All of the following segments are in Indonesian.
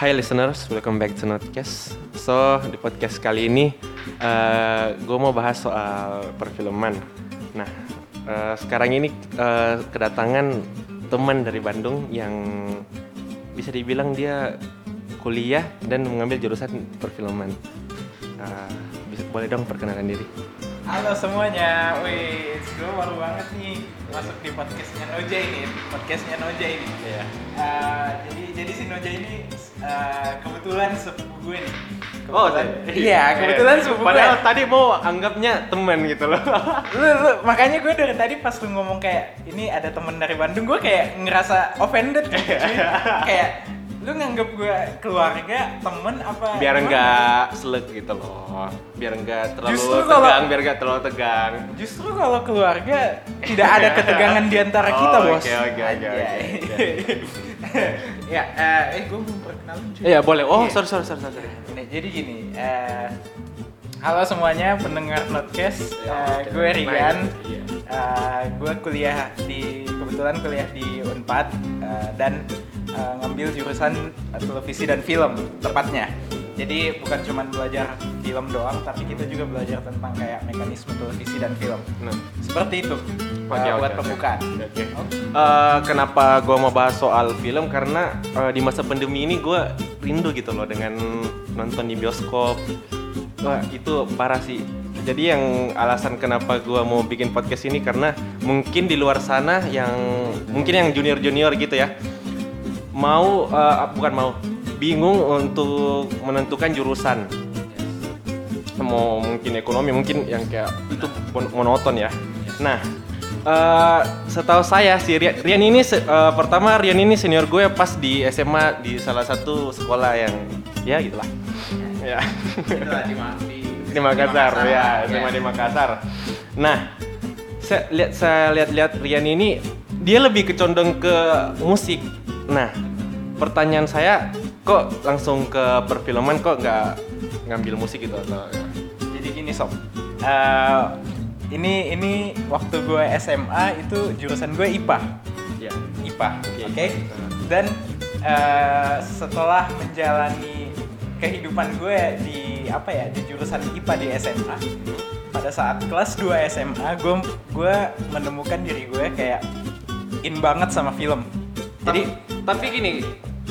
Hi listeners, welcome back to Notcast. So di podcast kali ini uh, gue mau bahas soal perfilman. Nah uh, sekarang ini uh, kedatangan teman dari Bandung yang bisa dibilang dia kuliah dan mengambil jurusan perfilman. Uh, bisa, boleh dong perkenalkan diri. Halo semuanya, wih, gue baru banget nih masuk di podcastnya Noja ini, podcastnya Noja ini. Iya. Uh, jadi jadi si Noja ini uh, kebetulan sepupu gue nih. Oh, Kebetulan- iya, kebetulan sepupu gue. Padahal tadi mau anggapnya teman gitu loh. Lu, lu, makanya gue dari tadi pas lu ngomong kayak ini ada temen dari Bandung, gue kayak ngerasa offended kayak lu nganggep gue keluarga, temen apa? biar enggak selek gitu loh. Biar enggak terlalu Justru tegang, kalau- biar enggak terlalu tegang. Justru kalau keluarga tidak ada ketegangan di antara kita, Oh, bos. oke, oke, oke, ya, eh, gue mau perkenalin cuy. Iya, boleh. Oh, Iya. sorry sorry sorry. sorry. Nah, jadi gini, eh, halo semuanya pendengar Notcast, Eh, gue Rian, Iya. Eh, gue kuliah di kebetulan kuliah di Unpad eh, dan eh, ngambil jurusan televisi dan film tepatnya. Jadi bukan cuma belajar film doang, tapi kita juga belajar tentang kayak mekanisme televisi dan film. Nah, Seperti itu eh, oke, buat oke. pembukaan. Oke. Eh, kenapa gue mau bahas soal film? Karena eh, di masa pandemi ini gue rindu gitu loh dengan nonton di bioskop. Wah itu parah sih. Jadi yang alasan kenapa gue mau bikin podcast ini karena mungkin di luar sana yang mungkin yang junior junior gitu ya mau eh, bukan mau bingung untuk menentukan jurusan mau mungkin ekonomi mungkin yang kayak itu mon- monoton ya. Nah, eh, setahu saya si Rian, Rian ini eh, pertama Rian ini senior gue pas di SMA di salah satu sekolah yang ya gitulah. Ya. Itulah di, di, di Makassar, ya, ya. Di Makassar. Nah, saya lihat saya lihat-lihat Rian ini dia lebih kecondong ke musik. Nah, pertanyaan saya kok langsung ke perfilman kok nggak ngambil musik gitu atau Jadi gini sob, Eh, ini ini waktu gue SMA itu jurusan gue IPA, ya. IPA, oke. IPA. Dan eh, setelah menjalani kehidupan gue di apa ya di jurusan IPA di SMA, pada saat kelas 2 SMA gue gue menemukan diri gue kayak in banget sama film. Jadi Jadi tapi gini,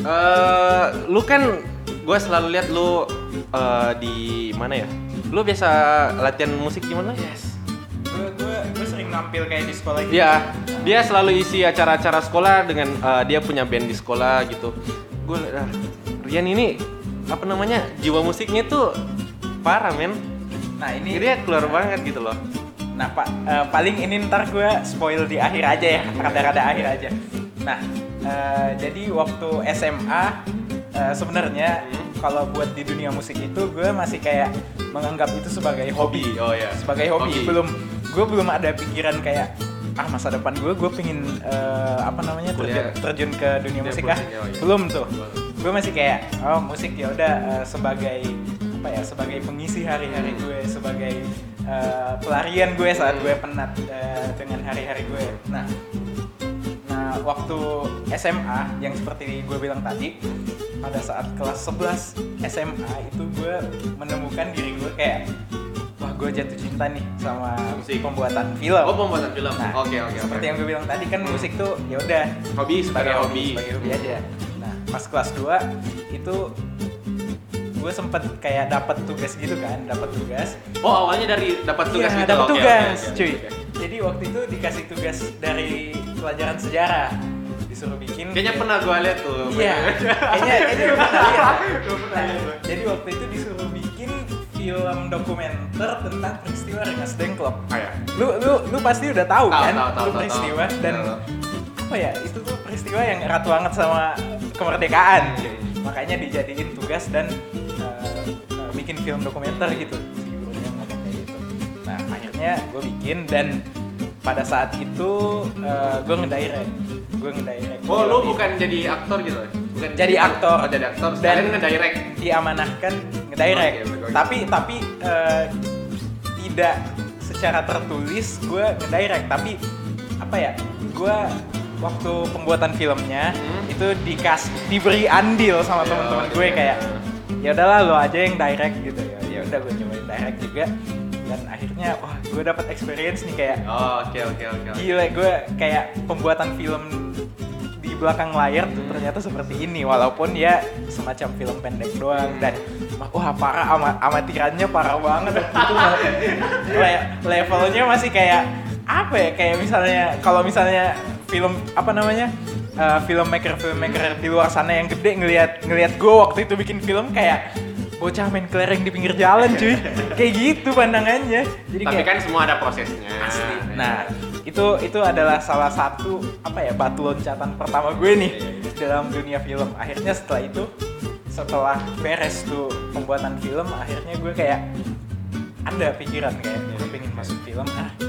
eh lu kan gue selalu lihat lu eh, di mana ya? Lu biasa latihan musik di mana? yes, gue sering nampil kayak di sekolah gitu. Iya, dia selalu isi acara-acara sekolah dengan eh, dia punya band di sekolah gitu. Gue ah, Rian ini apa namanya jiwa musiknya tuh parah men. Nah ini dia keluar banget gitu loh. Nah, Pak, eh, paling ini ntar gue spoil di akhir aja ya, rada-rada akhir aja. Nah, eh, jadi waktu SMA eh, sebenarnya kalau buat di dunia musik itu gue masih kayak menganggap itu sebagai hobi, Oh ya. sebagai hobi. Belum, gue belum ada pikiran kayak ah masa depan gue gue pengen eh, apa namanya terjun, terjun ke dunia musik ah oh iya. belum tuh gue masih kayak oh musik ya udah eh, sebagai apa ya sebagai pengisi hari-hari gue sebagai eh, pelarian gue saat gue penat eh, dengan hari-hari gue nah nah waktu SMA yang seperti gue bilang tadi pada saat kelas 11 SMA itu gue menemukan diri gue kayak wah gue jatuh cinta nih sama Musik. pembuatan film Oh pembuatan film. Nah, Oke oke. oke. seperti yang gue bilang tadi kan musik tuh ya udah hobi sebagai hobi. sebagai hobi aja. Pas kelas 2 itu gue sempet kayak dapat tugas gitu kan, dapat tugas. Oh awalnya dari dapat tugas Iya, gitu. dapat tugas, oke, cuy. oke. Jadi waktu itu dikasih tugas dari pelajaran sejarah. Disuruh bikin Kayaknya pernah gue lihat tuh. Iya, kayaknya kayaknya lu pernah lihat. Nah, jadi waktu itu disuruh bikin film dokumenter tentang peristiwa Rengas Dengklok. Oh, ya. Lu lu lu pasti udah tahu, Tahu, kan? tahu, tahu, lu tahu, peristiwa tahu. dan Tahu. apa ya? Itu tuh peristiwa yang erat banget sama kemerdekaan. Iya, Makanya dijadiin tugas dan uh, uh, bikin film dokumenter gitu. Si gurunya ngomong kayak gitu. Nah, akhirnya gue bikin dan pada saat itu uh, gue ngedirect. Gue ngedirect. Oh lu film bukan jadi aktor gitu? Bukan Jadi aktor. Oh, jadi aktor. Dan- ngedirect. diamanahkan ngedirect. Oke, oke. Tapi tapi eh, tidak secara tertulis gue ngedirect, tapi apa ya? Gue waktu pembuatan filmnya Hmm. itu dikas diberi andil sama Ya, teman-teman oh, gue iya. kayak ya udahlah lo aja yang direct gitu ya ya udah gue cobain direct juga dan akhirnya wah gue dapat experience nih kayak Oh, oke oke oke. gila gue kayak pembuatan film di belakang layar tuh ternyata seperti ini walaupun ya semacam film pendek doang dan wah parah ama amatirannya parah banget itu Le- levelnya masih kayak apa ya kayak misalnya kalau misalnya film apa namanya uh, filmmaker filmmaker di luar sana yang gede ngelihat ngelihat gue waktu itu bikin film kayak bocah main kelereng di pinggir jalan cuy kayak gitu pandangannya jadi Tapi kayak kan semua ada prosesnya. Asli. Nah, itu itu adalah salah satu apa ya batu loncatan pertama gue nih dalam dunia film. Akhirnya setelah itu setelah beres tuh pembuatan film, akhirnya gue kayak ada pikiran kayak gue pengen masuk film ah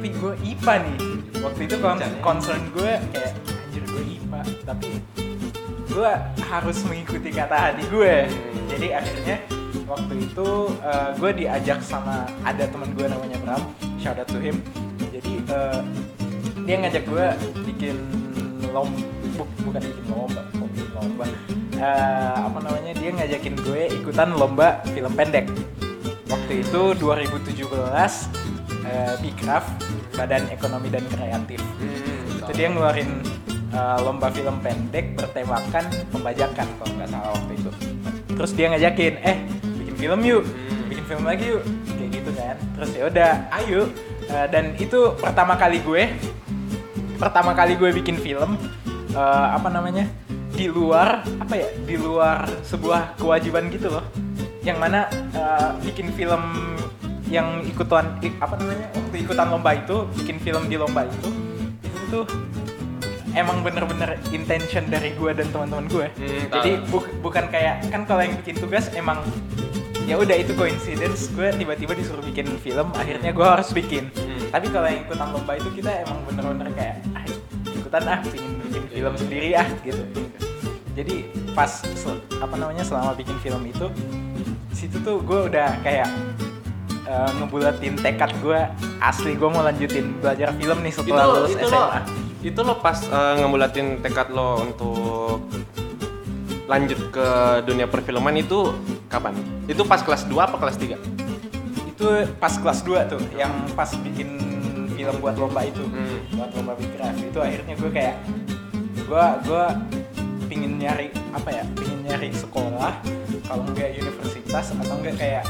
tapi gue IPA nih. Waktu itu kon- Jangan. concern gue kayak anjir gue IPA tapi gue harus mengikuti kata hati gue jadi akhirnya waktu itu eh, gue diajak sama ada teman gue namanya Bram. Shout out to him. Jadi eh, dia ngajak gue bikin lomba. Bukan bikin lomba bikin lomba. Eh, apa namanya dia ngajakin gue ikutan lomba film pendek. Waktu itu 2017 eh, Bikraf Badan Ekonomi dan Kreatif. Hmm, itu dia ngeluarin uh, lomba film pendek bertemakan pembajakan kalau nggak salah waktu itu. Terus dia ngajakin eh bikin film yuk Hmm. bikin film lagi yuk. Kayak gitu kan. Terus ya udah ayo. Uh, dan itu pertama kali gue pertama kali gue bikin film uh, apa namanya di luar apa ya di luar sebuah kewajiban gitu loh. Yang mana uh, bikin film yang ikutan ik- apa namanya waktu ikutan lomba itu bikin film di lomba itu itu tuh emang bener-bener intention dari gue dan teman-teman gue Hmm, jadi bu- bukan kayak kan kalau yang bikin tugas emang ya udah itu coincidence gue tiba-tiba disuruh bikin film akhirnya gue harus bikin. Hmm. tapi kalau yang ikutan lomba itu kita emang bener-bener kayak ah, ikutan ah pengen bikin film sendiri ah gitu. Jadi pas apa namanya selama bikin film itu situ tuh gue udah kayak eh, ngebulatin tekad gue asli gue mau lanjutin belajar film nih itu setelah lulus itu lo SMA itu lo pas eh, ngebulatin tekad lo untuk lanjut ke dunia perfilman itu kapan? Itu pas kelas 2 apa kelas 3? itu pas kelas 2 tuh yang pas bikin film buat lomba itu Hmm. buat lomba Bikraf itu akhirnya gue kayak gue gue pingin nyari apa ya pingin nyari sekolah kalau enggak universitas atau enggak kayak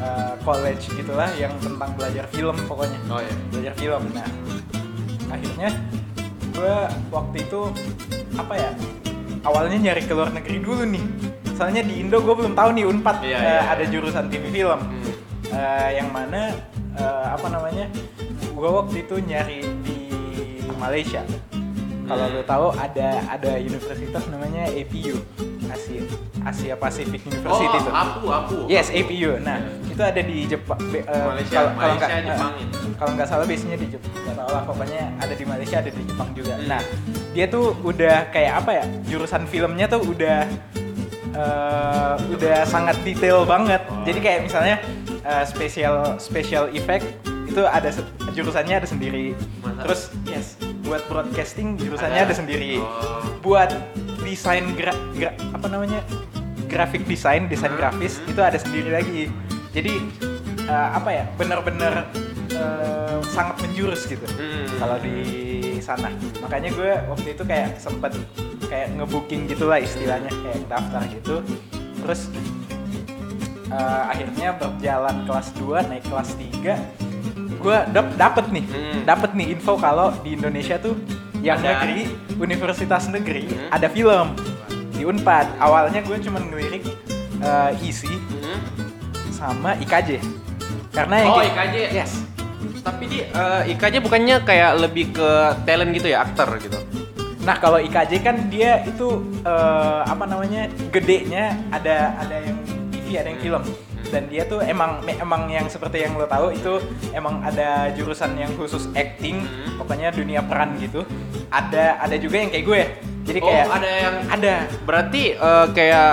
uh, college gitulah yang tentang belajar film pokoknya Oh iya. belajar film nah akhirnya gue waktu itu apa ya awalnya nyari ke luar negeri dulu nih soalnya di Indo gue belum tahu nih Unpad Iya, eh, iya, ada iya. jurusan TV film Hmm. Eh, yang mana eh, apa namanya gue waktu itu nyari di Malaysia kalau Hmm. lo tahu ada ada universitas namanya APU Asia Asia Pacific University Oh, tuh Apu, Apu. Yes, Apu. Nah, itu ada di Jepang. Be- eh, Malaysia, kalau- kalau Malaysia, nggak- Jepang eh, itu. Kalau nggak salah biasanya di Jepang. Nggak tahu lah, pokoknya ada di Malaysia, ada di Jepang juga. Hmm. Nah, dia tuh udah kayak apa ya? Jurusan filmnya tuh udah eh, udah sangat detail banget. Oh. Jadi kayak misalnya eh, special special effect itu ada jurusannya ada sendiri. Mantap. Terus yes, buat broadcasting jurusannya ada, Ada. sendiri. Oh. Buat desain gra, gra- apa namanya? graphic design, desain Hmm. grafis itu ada sendiri lagi. Jadi eh, apa ya? Bener-bener eh, sangat menjurus gitu Hmm. kalau di sana. Makanya gue waktu itu kayak sempet kayak ngebooking gitulah istilahnya kayak daftar gitu. Terus eh, akhirnya berjalan kelas 2 naik kelas 3 gue dap dapet nih Hmm. dapet nih info kalau di Indonesia tuh yang Ada. negeri universitas negeri Hmm. ada film di Unpad awalnya gue cuman ngelirik eh, isi Hmm. sama IKJ karena yang Oh, IKJ. yes Tapi di eh, IKJ bukannya kayak lebih ke talent gitu ya, aktor gitu. Nah kalau IKJ kan dia itu eh, apa namanya gedenya ada ada yang TV ada yang film dan dia tuh emang emang yang seperti yang lo tahu itu emang ada jurusan yang khusus acting Hmm. pokoknya dunia peran gitu ada ada juga yang kayak gue jadi Oh, kayak ada yang ada berarti eh, kayak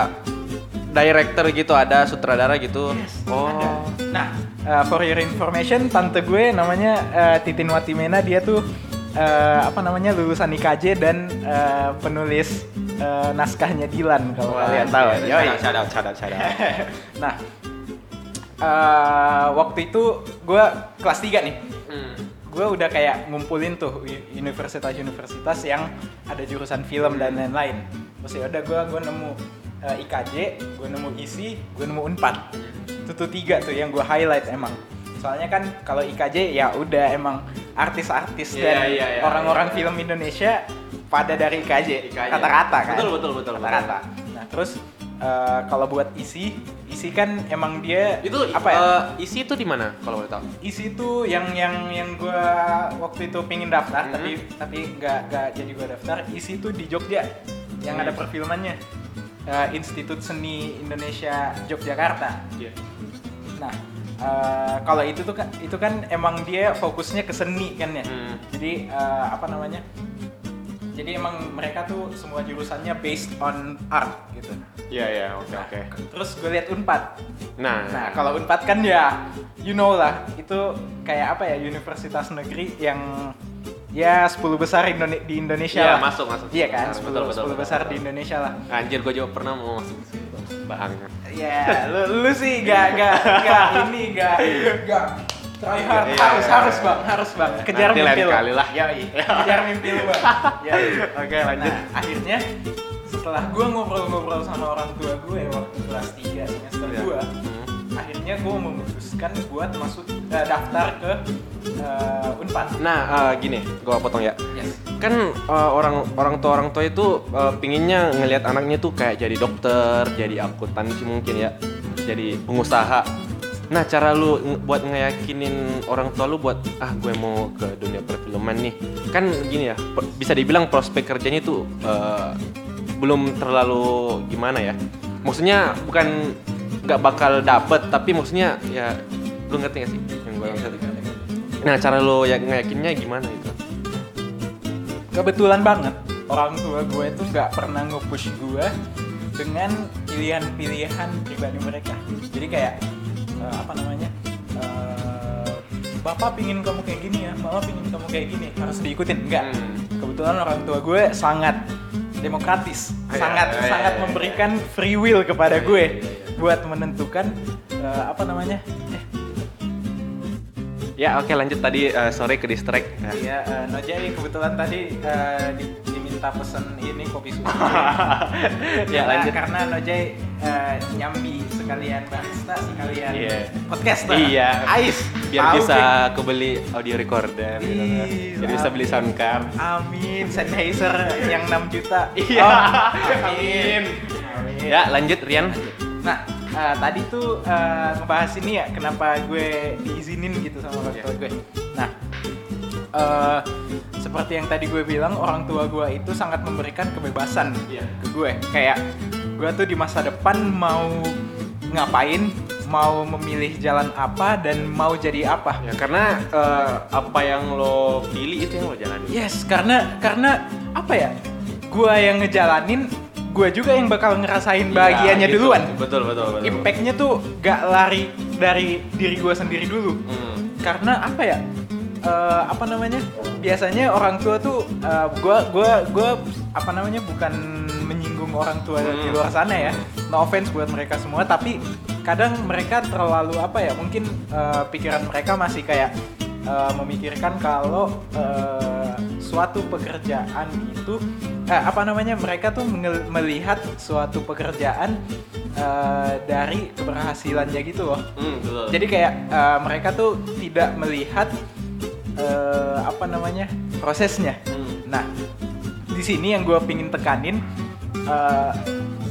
director gitu, ada sutradara gitu. oh. ada. Nah, uh, for your information, tante gue namanya uh, Titin Watimena, dia tuh eh, apa namanya lulusan IKJ dan eh, penulis eh, naskahnya Dilan kalau kalian tahu. Yoi. Shout out, shout out, shout out. Nah, eh, waktu itu gue kelas 3 nih. Hmm. Gue udah kayak ngumpulin tuh uni- universitas-universitas yang ada jurusan film dan lain-lain. Terus ya udah gue gue nemu eh, IKJ, gue nemu ISI, gue nemu Unpad. Itu tuh tiga tuh yang gue highlight emang. Soalnya kan kalau IKJ ya udah emang artis-artis Iya, dan iya, iya, orang-orang iya. film Indonesia pada dari IKJ, IKJ. rata-rata kan. Betul, betul, betul, Rata-rata. Nah terus eh, kalau buat isi, isi kan emang dia Itu apa ya? eh, isi itu di mana kalau boleh tahu? isi itu yang yang yang gue waktu itu pingin daftar Mhm. tapi tapi nggak nggak jadi gue daftar isi itu di Jogja yang ada Hmm. perfilmannya Eh, Institut Seni Indonesia Yogyakarta Iya. nah eh, kalau itu tuh kan itu kan emang dia fokusnya ke seni kan ya Hmm. jadi eh, apa namanya jadi emang mereka tuh semua jurusannya based on art gitu Iya, iya, oke, Nah, oke. terus gue lihat unpad Nah, Nah, kalau Unpad kan ya, you know lah, itu kayak apa ya, universitas negeri yang ya 10 besar Indone- di Indonesia Iya, lah. masuk, masuk. Iya kan, 10, Betul, betul, 10 betul, besar betul. di Indonesia lah. anjir gue juga pernah mau masuk ke situ. Bahangan. Ya, lu, lu sih gak, gak, gak ini, gak, gak try hard, Iya, harus, iya, harus iya. bang, harus bang, kejar Nanti lain mimpi lu. kali lah. Yoi, kejar mimpi lu bang. Yoi. Oke, lanjut. Nah, akhirnya setelah gue ngobrol-ngobrol sama orang tua gue waktu kelas 3 semester Iya. 2, Hmm. akhirnya gue memutuskan buat masuk eh, daftar ke eh, Unpad. Nah, eh, gini, gue potong ya. Yes. Kan eh, orang orang tua orang tua itu eh, pinginnya ngelihat anaknya tuh kayak jadi dokter, jadi akuntansi mungkin ya, jadi pengusaha. Nah, cara lu nge- buat ngeyakinin orang tua lu buat ah gue mau ke dunia perfilman nih. Kan gini ya, bisa dibilang prospek kerjanya itu eh, belum terlalu gimana ya. Maksudnya bukan nggak bakal dapet, tapi maksudnya ya lu ngerti gak sih yang gue maksud? Nah, cara lu ya ngeyakinnya gimana itu? Kebetulan banget orang tua gue itu nggak pernah nge-push gue dengan pilihan-pilihan pribadi mereka. Jadi kayak eh, apa namanya? eh, Bapak pingin kamu kayak gini ya, Mama pingin kamu kayak gini, harus diikutin. Enggak. Hmm. Kebetulan orang tua gue sangat demokratis, Iya, sangat iya, iya, sangat iya. memberikan free will kepada gue buat menentukan eh, apa namanya? Eh, Ya oke lanjut tadi eh, sorry ke distract. Iya, uh, Nojai kebetulan tadi eh, di- diminta pesen ini kopi susu. Ya, Karena- lanjut. Karena Nojai eh, nyambi sekalian barista sekalian Iya. podcast. Iya. Ais. Biar Tahu, bisa geng. kebeli audio recorder gitu. kan. Ih, Jadi bisa beli sound card. Amin. Sennheiser yang 6 juta. Iya. Oh, Amin. Amin. Ya lanjut Rian. Nah, eh, tadi tuh eh, ngebahas ini ya, kenapa gue diizinin gitu sama orang Iya. tua gue. Nah, eh, seperti yang tadi gue bilang, orang tua gue itu sangat memberikan kebebasan Iya. ke gue. Kayak gue tuh di masa depan mau ngapain, mau memilih jalan apa dan mau jadi apa. Ya karena eh, apa yang lo pilih itu yang lo jalani. Yes, karena karena apa ya? Gue yang ngejalanin, gue juga yang bakal ngerasain bahagianya Iya, gitu. duluan. Betul betul betul. impactnya tuh gak lari dari diri gue sendiri dulu Hmm. karena apa ya Eh, apa namanya? Biasanya orang tua tuh eh, gua gua gua apa namanya? Bukan menyinggung orang tua di Hmm. luar sana ya. No offense buat mereka semua tapi kadang mereka terlalu apa ya? Mungkin eh, pikiran mereka masih kayak eh, memikirkan kalau eh, suatu pekerjaan itu eh, apa namanya? Mereka tuh melihat suatu pekerjaan eh, dari keberhasilannya gitu loh. Hmm, betul. jadi kayak eh, mereka tuh tidak melihat eh, apa namanya prosesnya. Hmm. Nah, di sini yang gue pingin tekanin eh,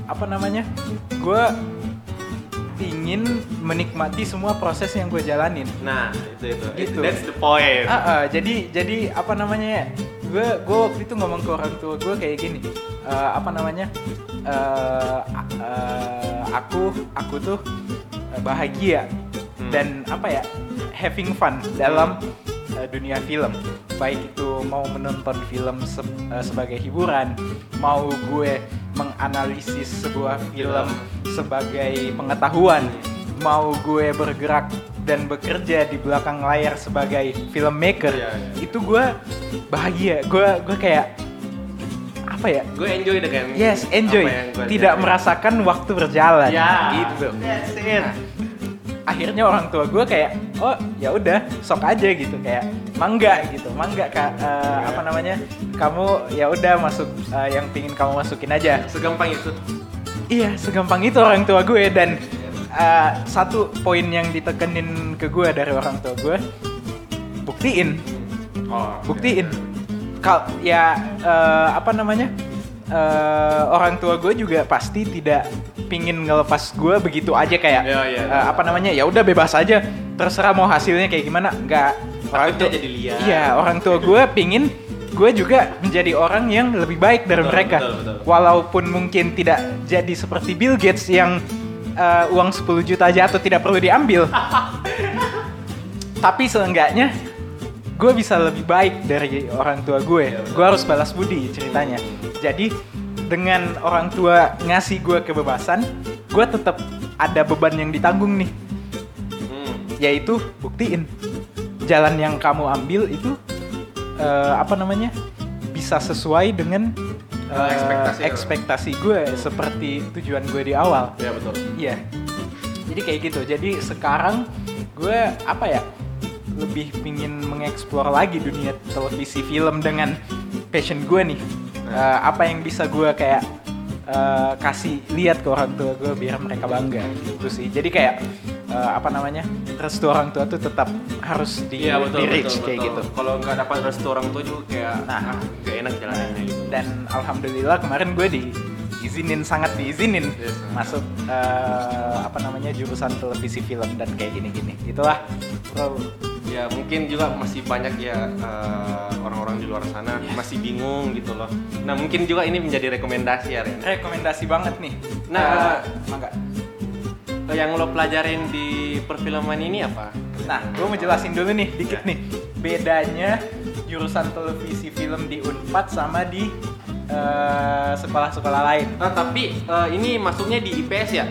apa namanya, gue pingin menikmati semua proses yang gue jalanin. Nah itu itu. Gitu. That's the point. Ah, ah, jadi jadi apa namanya? Gue gue waktu itu ngomong ke orang tua gue kayak gini. eh, apa namanya? a- eh, aku aku tuh bahagia Hmm. dan apa ya? Having fun dalam eh, dunia film. Baik itu mau menonton film se- eh, sebagai hiburan, mau gue menganalisis sebuah film sebagai pengetahuan, mau gue bergerak dan bekerja di belakang layar sebagai filmmaker Iya, iya. itu gue bahagia gue gue kayak apa ya gue enjoy dengan yes enjoy apa yang gua tidak jalanin. merasakan waktu berjalan Ya. gitu Nah, akhirnya orang tua gue kayak oh ya udah sok aja gitu. Kayak mangga gitu. Mangga kak. Eh, apa namanya? Kamu ya udah masuk eh, yang pingin kamu masukin aja. Segampang itu? Iya, segampang itu orang tua gue. Dan uh, satu poin yang ditekenin ke gue dari orang tua gue, buktiin, oh buktiin. Kal ya uh, apa namanya? Uh, orang tua gue juga pasti tidak pingin ngelepas gue begitu aja kayak Iya, iya. uh, apa namanya ya udah bebas aja terserah mau hasilnya kayak gimana enggak orang tua jadi liar. iya orang tua gue pingin gue juga menjadi orang yang lebih baik dari Betul, mereka betul, betul. walaupun mungkin tidak jadi seperti Bill Gates yang uh, uang 10 juta jatuh tidak perlu diambil tapi seenggaknya gue bisa lebih baik dari orang tua gue. Iya, gue harus balas budi ceritanya. Jadi dengan orang tua ngasih gue kebebasan gue tetap ada beban yang ditanggung nih. Hmm. yaitu buktiin jalan yang kamu ambil itu eh, apa namanya bisa sesuai dengan eh, ekspektasi. ekspektasi gue seperti tujuan gue di awal. Ya betul. Iya. Jadi kayak gitu. Jadi sekarang gue apa ya lebih pingin mengeksplor lagi dunia televisi film dengan passion gue nih Eh, apa yang bisa gue kayak eh, kasih lihat ke orang tua gue biar mereka bangga gitu sih jadi kayak eh, apa namanya restu orang tua tuh tetap harus di, Iya betul di reach betul, kayak betul. gitu Kalau nggak dapat restu orang tua juga kayak Nah. ah, gak enak jalannya gitu. dan alhamdulillah kemarin gue diizinin sangat diizinin Yes. masuk eh, apa namanya jurusan televisi film dan kayak gini-gini itulah bro Ya mungkin juga masih banyak ya eh, orang-orang di luar sana masih bingung gitu loh. Nah mungkin juga ini menjadi rekomendasi ya Ren. rekomendasi banget nih Nah, mangga Yang lo pelajarin di perfilman ini apa? nah gue mau jelasin dulu nih dikit nih bedanya jurusan televisi film di Unpad sama di eh, sekolah-sekolah lain Nah, tapi eh, ini masuknya di IPS ya?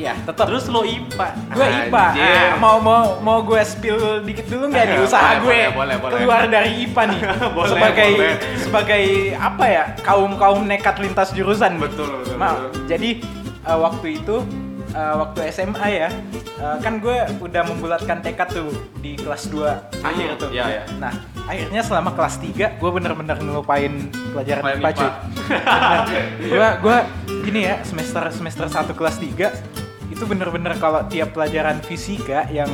Iya, tetap Terus lo IPA? gue IPA. Ah, mau mau mau gue spill dikit dulu nggak nih Boleh, usaha gue boleh, boleh, boleh. keluar dari IPA nih Boleh, sebagai boleh. sebagai apa ya kaum kaum nekat lintas jurusan. Betul, betul, Ma- betul. Jadi eh, waktu itu eh, waktu SMA ya eh, kan gue udah membulatkan tekad tuh di kelas 2 akhir tuh. iya, iya. Nah akhirnya selama kelas 3 gue bener-bener ngelupain pelajaran IPA cuy. Gue gue gini ya semester semester 1 kelas 3 itu bener-bener kalau tiap pelajaran fisika yang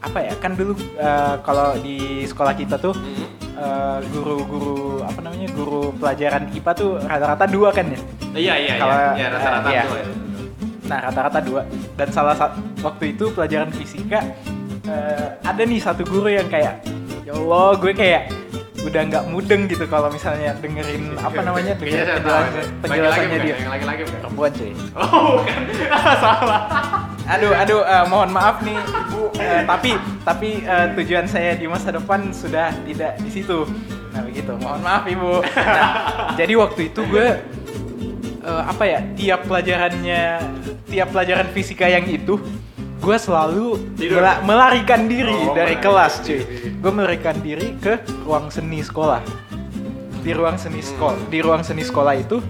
apa ya kan dulu eh, kalau di sekolah kita tuh Mhm. eh, guru-guru apa namanya guru pelajaran IPA tuh rata-rata dua kan ya Iya iya Kalau, iya. Ya rata-rata iya. tuh ya. nah rata-rata dua dan salah satu waktu itu pelajaran fisika eh, ada nih satu guru yang kayak ya Allah gue kayak udah nggak mudeng gitu kalau misalnya dengerin apa namanya Kayaknya saya tahu. penjelasan, penjelasannya dia? Yang lagi-lagi bukan? perempuan cuy Oh bukan. Salah. aduh aduh eh, mohon maaf nih ibu Eh, tapi tapi eh, tujuan saya di masa depan sudah tidak di situ nah begitu mohon maaf ibu Nah, jadi waktu itu gue eh, apa ya tiap pelajarannya tiap pelajaran fisika yang itu gue selalu Tidur. mela- melarikan diri Oh, dari kelas cuy gue melarikan diri ke ruang seni sekolah di ruang seni sekolah Hmm. di ruang seni sekolah itu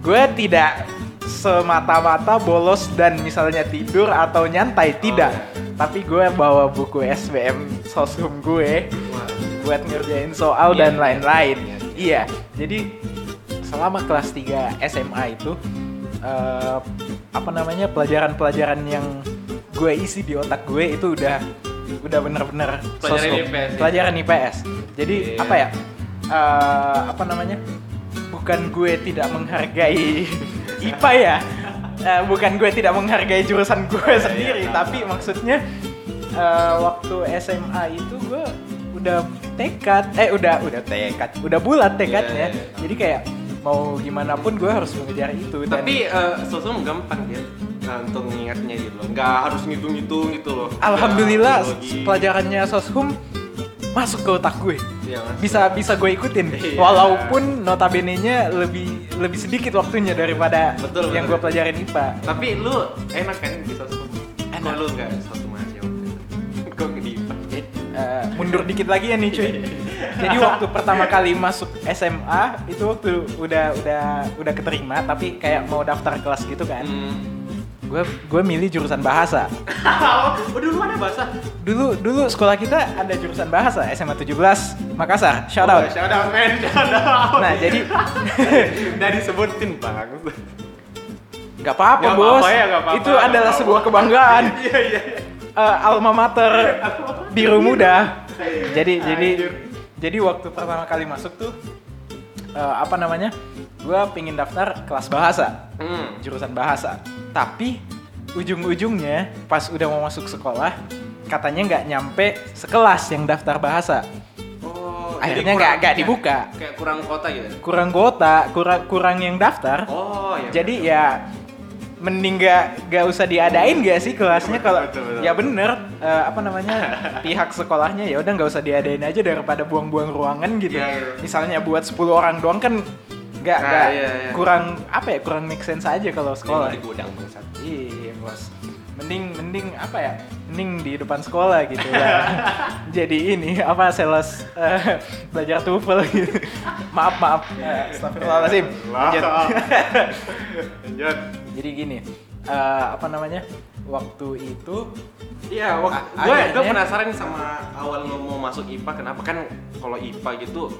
gue tidak semata-mata bolos dan misalnya tidur atau nyantai tidak iya. tapi gue bawa buku SBM sosum gue buat ngerjain soal Iya, dan iya. lain-lain Iya, iya jadi selama kelas 3 SMA itu eh, apa namanya pelajaran-pelajaran yang gue isi di otak gue itu udah udah bener-bener Pelajaran sosum. IPS ya? pelajaran IPS jadi Iya. apa ya eh, apa namanya bukan gue tidak menghargai IPA ya Eh, bukan gue tidak menghargai jurusan gue sendiri iya. tapi maksudnya eh, waktu SMA itu gue udah tekad eh udah udah tekad udah bulat tekadnya Iya, iya, iya. jadi kayak mau gimana pun gue harus mengejar itu dan Tapi eh, sosum gampang ya untuk mengingatnya gitu loh. Nggak harus ngitung-ngitung gitu loh. alhamdulillah Ya, pelajarannya soshum masuk ke otak gue Iya, Mas. bisa bisa gue ikutin Iya. walaupun notabene-nya lebih lebih sedikit waktunya daripada Betul, yang betul. gue pelajarin IPA Tapi lu enak kan di sosum? Enak. Kok lu nggak sosum aja? Kok di IPA? Eh, mundur dikit lagi ya nih cuy. Jadi waktu pertama kali masuk SMA itu waktu udah udah udah keterima tapi kayak mau daftar kelas gitu kan. Hmm. Gue gue milih jurusan bahasa. oh dulu ada bahasa? Dulu dulu sekolah kita ada jurusan bahasa SMA 17 Makassar. Shout out. Oh, shout out man, shout out. Nah, jadi Udah disebutin bang. nggak apa-apa bos. apa-apa ya, nggak apa-apa. Itu adalah sebuah kebanggaan. Iya iya. Eh, alma mater biru muda. Jadi jadi Anjir. jadi waktu pertama kali masuk tuh eh, apa namanya? Gua pingin daftar kelas bahasa, Hmm. jurusan bahasa. Tapi ujung-ujungnya pas udah mau masuk sekolah katanya nggak nyampe sekelas yang daftar bahasa. Oh, Akhirnya nggak nggak dibuka. Kayak kurang kota gitu. Kurang kuota, kurang kurang yang daftar. Oh ya. Jadi ya mending gak, gak usah diadain gak sih kelasnya kalau ya bener eh, apa namanya pihak sekolahnya ya udah nggak usah diadain aja daripada buang-buang ruangan gitu. Iya, iya. Misalnya buat 10 orang doang kan nggak Nah, nggak iya, iya. kurang apa ya kurang make sense aja kalau sekolah. di gudang. Iya bos. Mending mending apa ya? Mending di depan sekolah gitu lah. Jadi ini apa sales eh, belajar TOEFL gitu. maaf maaf. Uh, Astagfirullahaladzim. Lanjut. Lanjut. Jadi gini, eh, apa namanya? Waktu itu Iya, gue gue penasaran sama awal lo mau masuk IPA kenapa kan kalau IPA gitu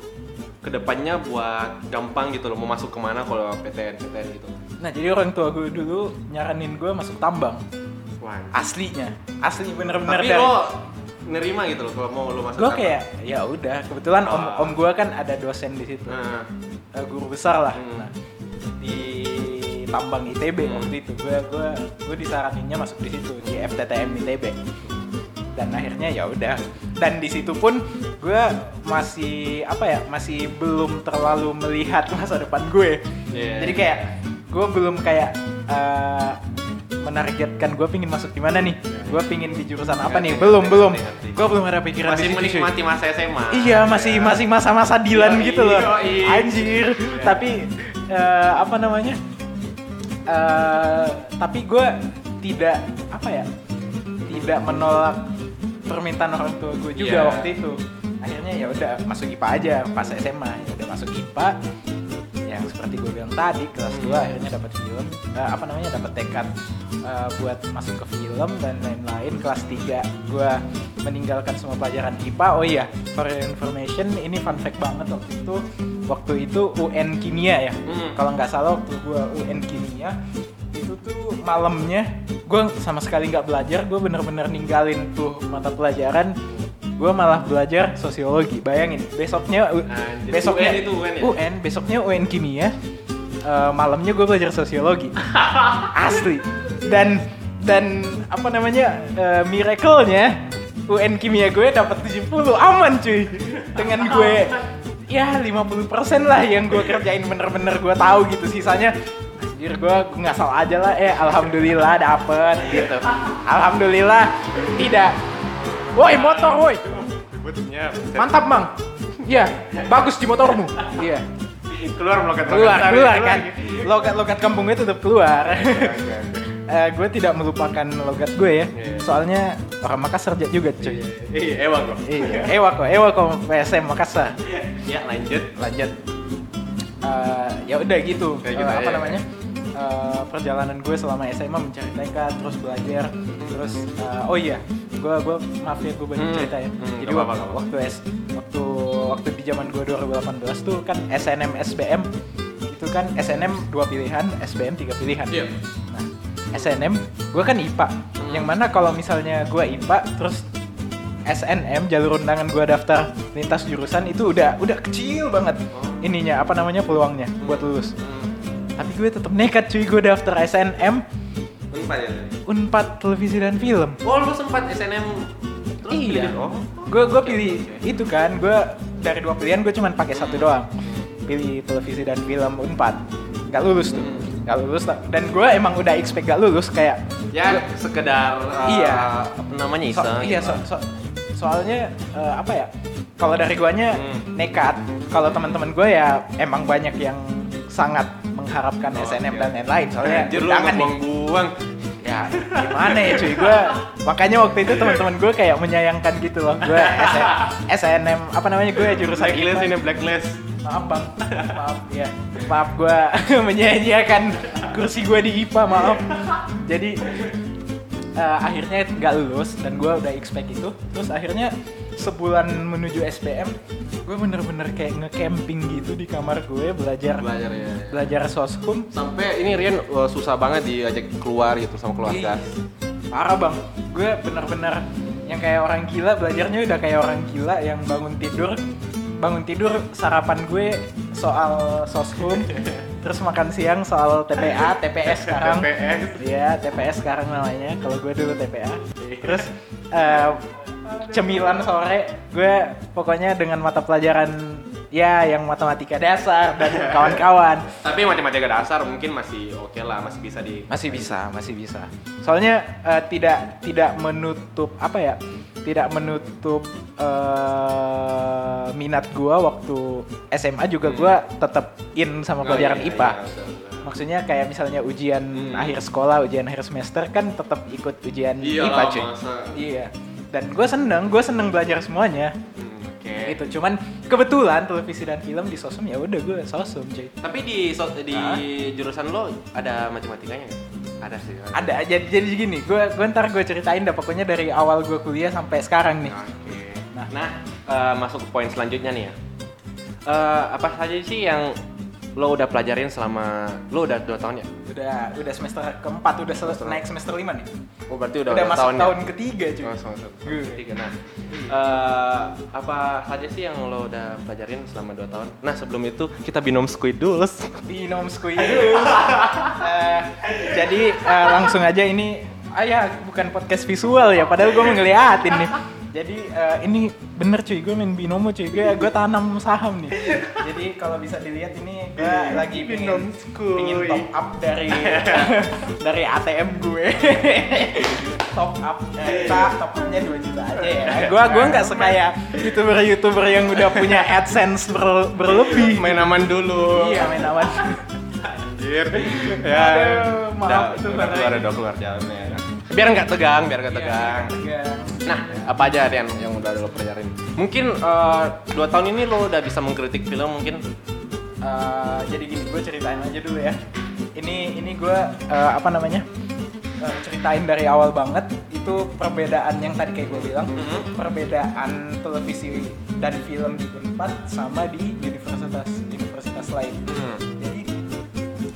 ke depannya buat gampang gitu loh mau masuk ke mana kalau PTN PTN gitu. Nah jadi orang tua gue dulu nyaranin gue masuk tambang Wah. aslinya, asli bener-bener Tapi dari. lo nerima gitu loh kalau mau lo masuk. Gue kayak ya udah kebetulan om Ah. om gue kan ada dosen di situ, Nah, eh, guru besar lah. Hmm. Nah, di tambang ITB Hmm. waktu itu gue gue gue disaraninnya masuk di situ di FTTM ITB dan akhirnya ya udah dan di situ pun gue masih apa ya masih belum terlalu melihat masa depan gue Iya. jadi kayak gue belum kayak eh, menargetkan gue pingin masuk di mana nih gue pingin di jurusan apa nih belum belum gue belum ada pikiran masih menikmati masa SMA. Iya masih masih masa-masa Dilan gitu loh. Anjir. Tapi eh, apa namanya? Eh, tapi gue tidak apa ya? Tidak menolak permintaan orang tua gue juga Iya. waktu itu. Akhirnya ya udah masuk IPA aja pas SMA. Ya udah masuk IPA. Seperti gue bilang tadi kelas 2 akhirnya dapat film eh, apa namanya dapat tekad eh, buat masuk ke film dan lain-lain. Kelas 3 gue meninggalkan semua pelajaran IPA oh iya for your information ini fun fact banget waktu itu. Waktu itu UN kimia ya. Hmm. kalau nggak salah waktu gue UN kimia itu tuh malamnya gue sama sekali nggak belajar. Gue bener-bener ninggalin tuh mata pelajaran gue malah belajar sosiologi bayangin besoknya Anjir. besoknya UN itu UN ya? UN besoknya UN kimia eh, malamnya gue belajar sosiologi. Asli. Dan dan apa namanya eh, miracle-nya UN kimia gue dapat 70 aman cuy. Dengan gue ya 50% lah yang gue kerjain bener-bener gue tahu gitu sisanya. Anjir gue ngasal aja lah. Eh alhamdulillah dapet gitu. Alhamdulillah tidak woi motor woi. Mantap mang. Iya bagus di motormu. Iya. Keluar melokat keluar keluar kan. logat logat kampung gue tetap keluar. Iya, Eh, gue tidak melupakan logat gue ya. Iya. soalnya orang Makassar juga cuy. Iya, ewa kok. iya ewa kok ewa kok PSM Makassar. Ya lanjut. lanjut. Eh, ya udah gitu. Kayak gitu, apa ya. namanya? Eh, perjalanan gue selama SMA mencari tekad terus belajar terus eh, oh iya gue gue maaf ya gue banyak Hmm, cerita ya hmm, jadi apa-apa, nggak waktu S waktu waktu di zaman gue 2018 tuh kan SNM SBM itu kan SNM dua pilihan SBM tiga pilihan Iya. nah SNM gue kan IPA Hmm. yang mana kalau misalnya gue IPA terus SNM jalur undangan gue daftar lintas jurusan itu udah udah kecil banget Oh. ininya apa namanya peluangnya buat lulus Hmm. tapi gue tetap nekat cuy gue daftar SNM Unpad ya? Unpad televisi dan film Oh, lu sempat SNM terus iya pilih- Oh. gue gue pilih itu kan gue dari dua pilihan gue cuman pakai satu doang pilih televisi dan film Unpad nggak lulus tuh Hmm. nggak lulus dan gue emang udah expect gak lulus kayak Ya, gua- sekedar uh, Iya. apa namanya So- iseng. iya gitu. so- so- soalnya eh, apa ya kalau dari guanya Hmm. nekat kalau teman-teman gue ya emang banyak yang sangat mengharapkan Oh, SNM oke. dan lain-lain. Soalnya Anjir undangan nih buang-buang. ya ya gimana ya cuy? Gue makanya waktu itu teman-teman gue kayak menyayangkan gitu loh. Gue SNM apa namanya gue jurusan Blacklist ini blacklist. maaf bang. Maaf ya. Maaf gue menyanyiakan kursi gue di IPA maaf. Jadi eh, akhirnya nggak lulus dan gue udah expect itu. Terus akhirnya sebulan menuju SPM gue bener-bener kayak nge-camping gitu di kamar gue belajar Belajar ya. belajar soshum Sampai ini Rian uh, susah banget diajak keluar gitu sama keluarga. parah bang gue bener-bener yang kayak orang gila belajarnya udah kayak orang gila yang bangun tidur bangun tidur sarapan gue soal soshum terus makan siang soal TPA TPS sekarang TPS. Iya TPS sekarang namanya kalau gue dulu TPA terus eh, cemilan sore. Gue pokoknya dengan mata pelajaran ya yang matematika dasar dan kawan-kawan. Tapi matematika dasar mungkin masih oke lah, masih bisa di masih bisa masih bisa. Soalnya eh, tidak tidak menutup apa ya tidak menutup eh, minat gua waktu SMA juga gua tetap in sama pelajaran Oh, iya, IPA iya, maksudnya kayak misalnya ujian Hmm. akhir sekolah ujian akhir semester kan tetap ikut ujian Iya IPA cuy. masa. iya dan gue seneng gue seneng belajar semuanya Hmm, Oke. gitu cuman kebetulan televisi dan film di sosum ya udah gue sosum cuy Tapi di so- di Hah? jurusan lo ada matematikanya? Ada sih. ada jadi jadi gini gue gue ntar gue ceritain dah pokoknya dari awal gue kuliah sampai sekarang nih Oke. Nah. Nah, eh, masuk ke poin selanjutnya nih ya. Eh, apa saja sih yang lo udah pelajarin selama lo udah dua tahun ya? udah udah semester keempat udah selesai naik semester lima nih Oh berarti udah, udah, masuk tahun, tahun ya? ketiga cuy Oh, semester Gue. ketiga. Nah, eh, apa saja sih yang lo udah pelajarin selama dua tahun? Nah sebelum itu kita binom squid dulu. binom squid Eh, jadi eh, langsung aja ini ah ya bukan podcast visual ya padahal gue ngeliatin nih jadi eh, ini bener cuy gue main binomo cuy gue gue tanam saham nih. Jadi kalau bisa dilihat ini gue lagi pingin, pingin top up dari dari ATM gue. Top up eh, kita top upnya 2 juta aja ya. Gue gue nggak sekaya youtuber youtuber yang udah punya adsense ber- berlebih. Main aman dulu. iya main awan Anjir. Aduh, maaf, Udah, itu udah keluar, udah keluar jalannya. Biar nggak tegang, biar nggak tegang. Iya, Nah, apa aja Rian yang udah lo pelajarin? Mungkin eh, dua tahun ini lo udah bisa mengkritik film mungkin? Eh, jadi gini, gue ceritain aja dulu ya. Ini ini gue eh, apa namanya? eh, ceritain dari awal banget itu perbedaan yang tadi kayak gue bilang, Mhm. perbedaan televisi dan film di Unpad sama di universitas universitas lain. Hmm. Jadi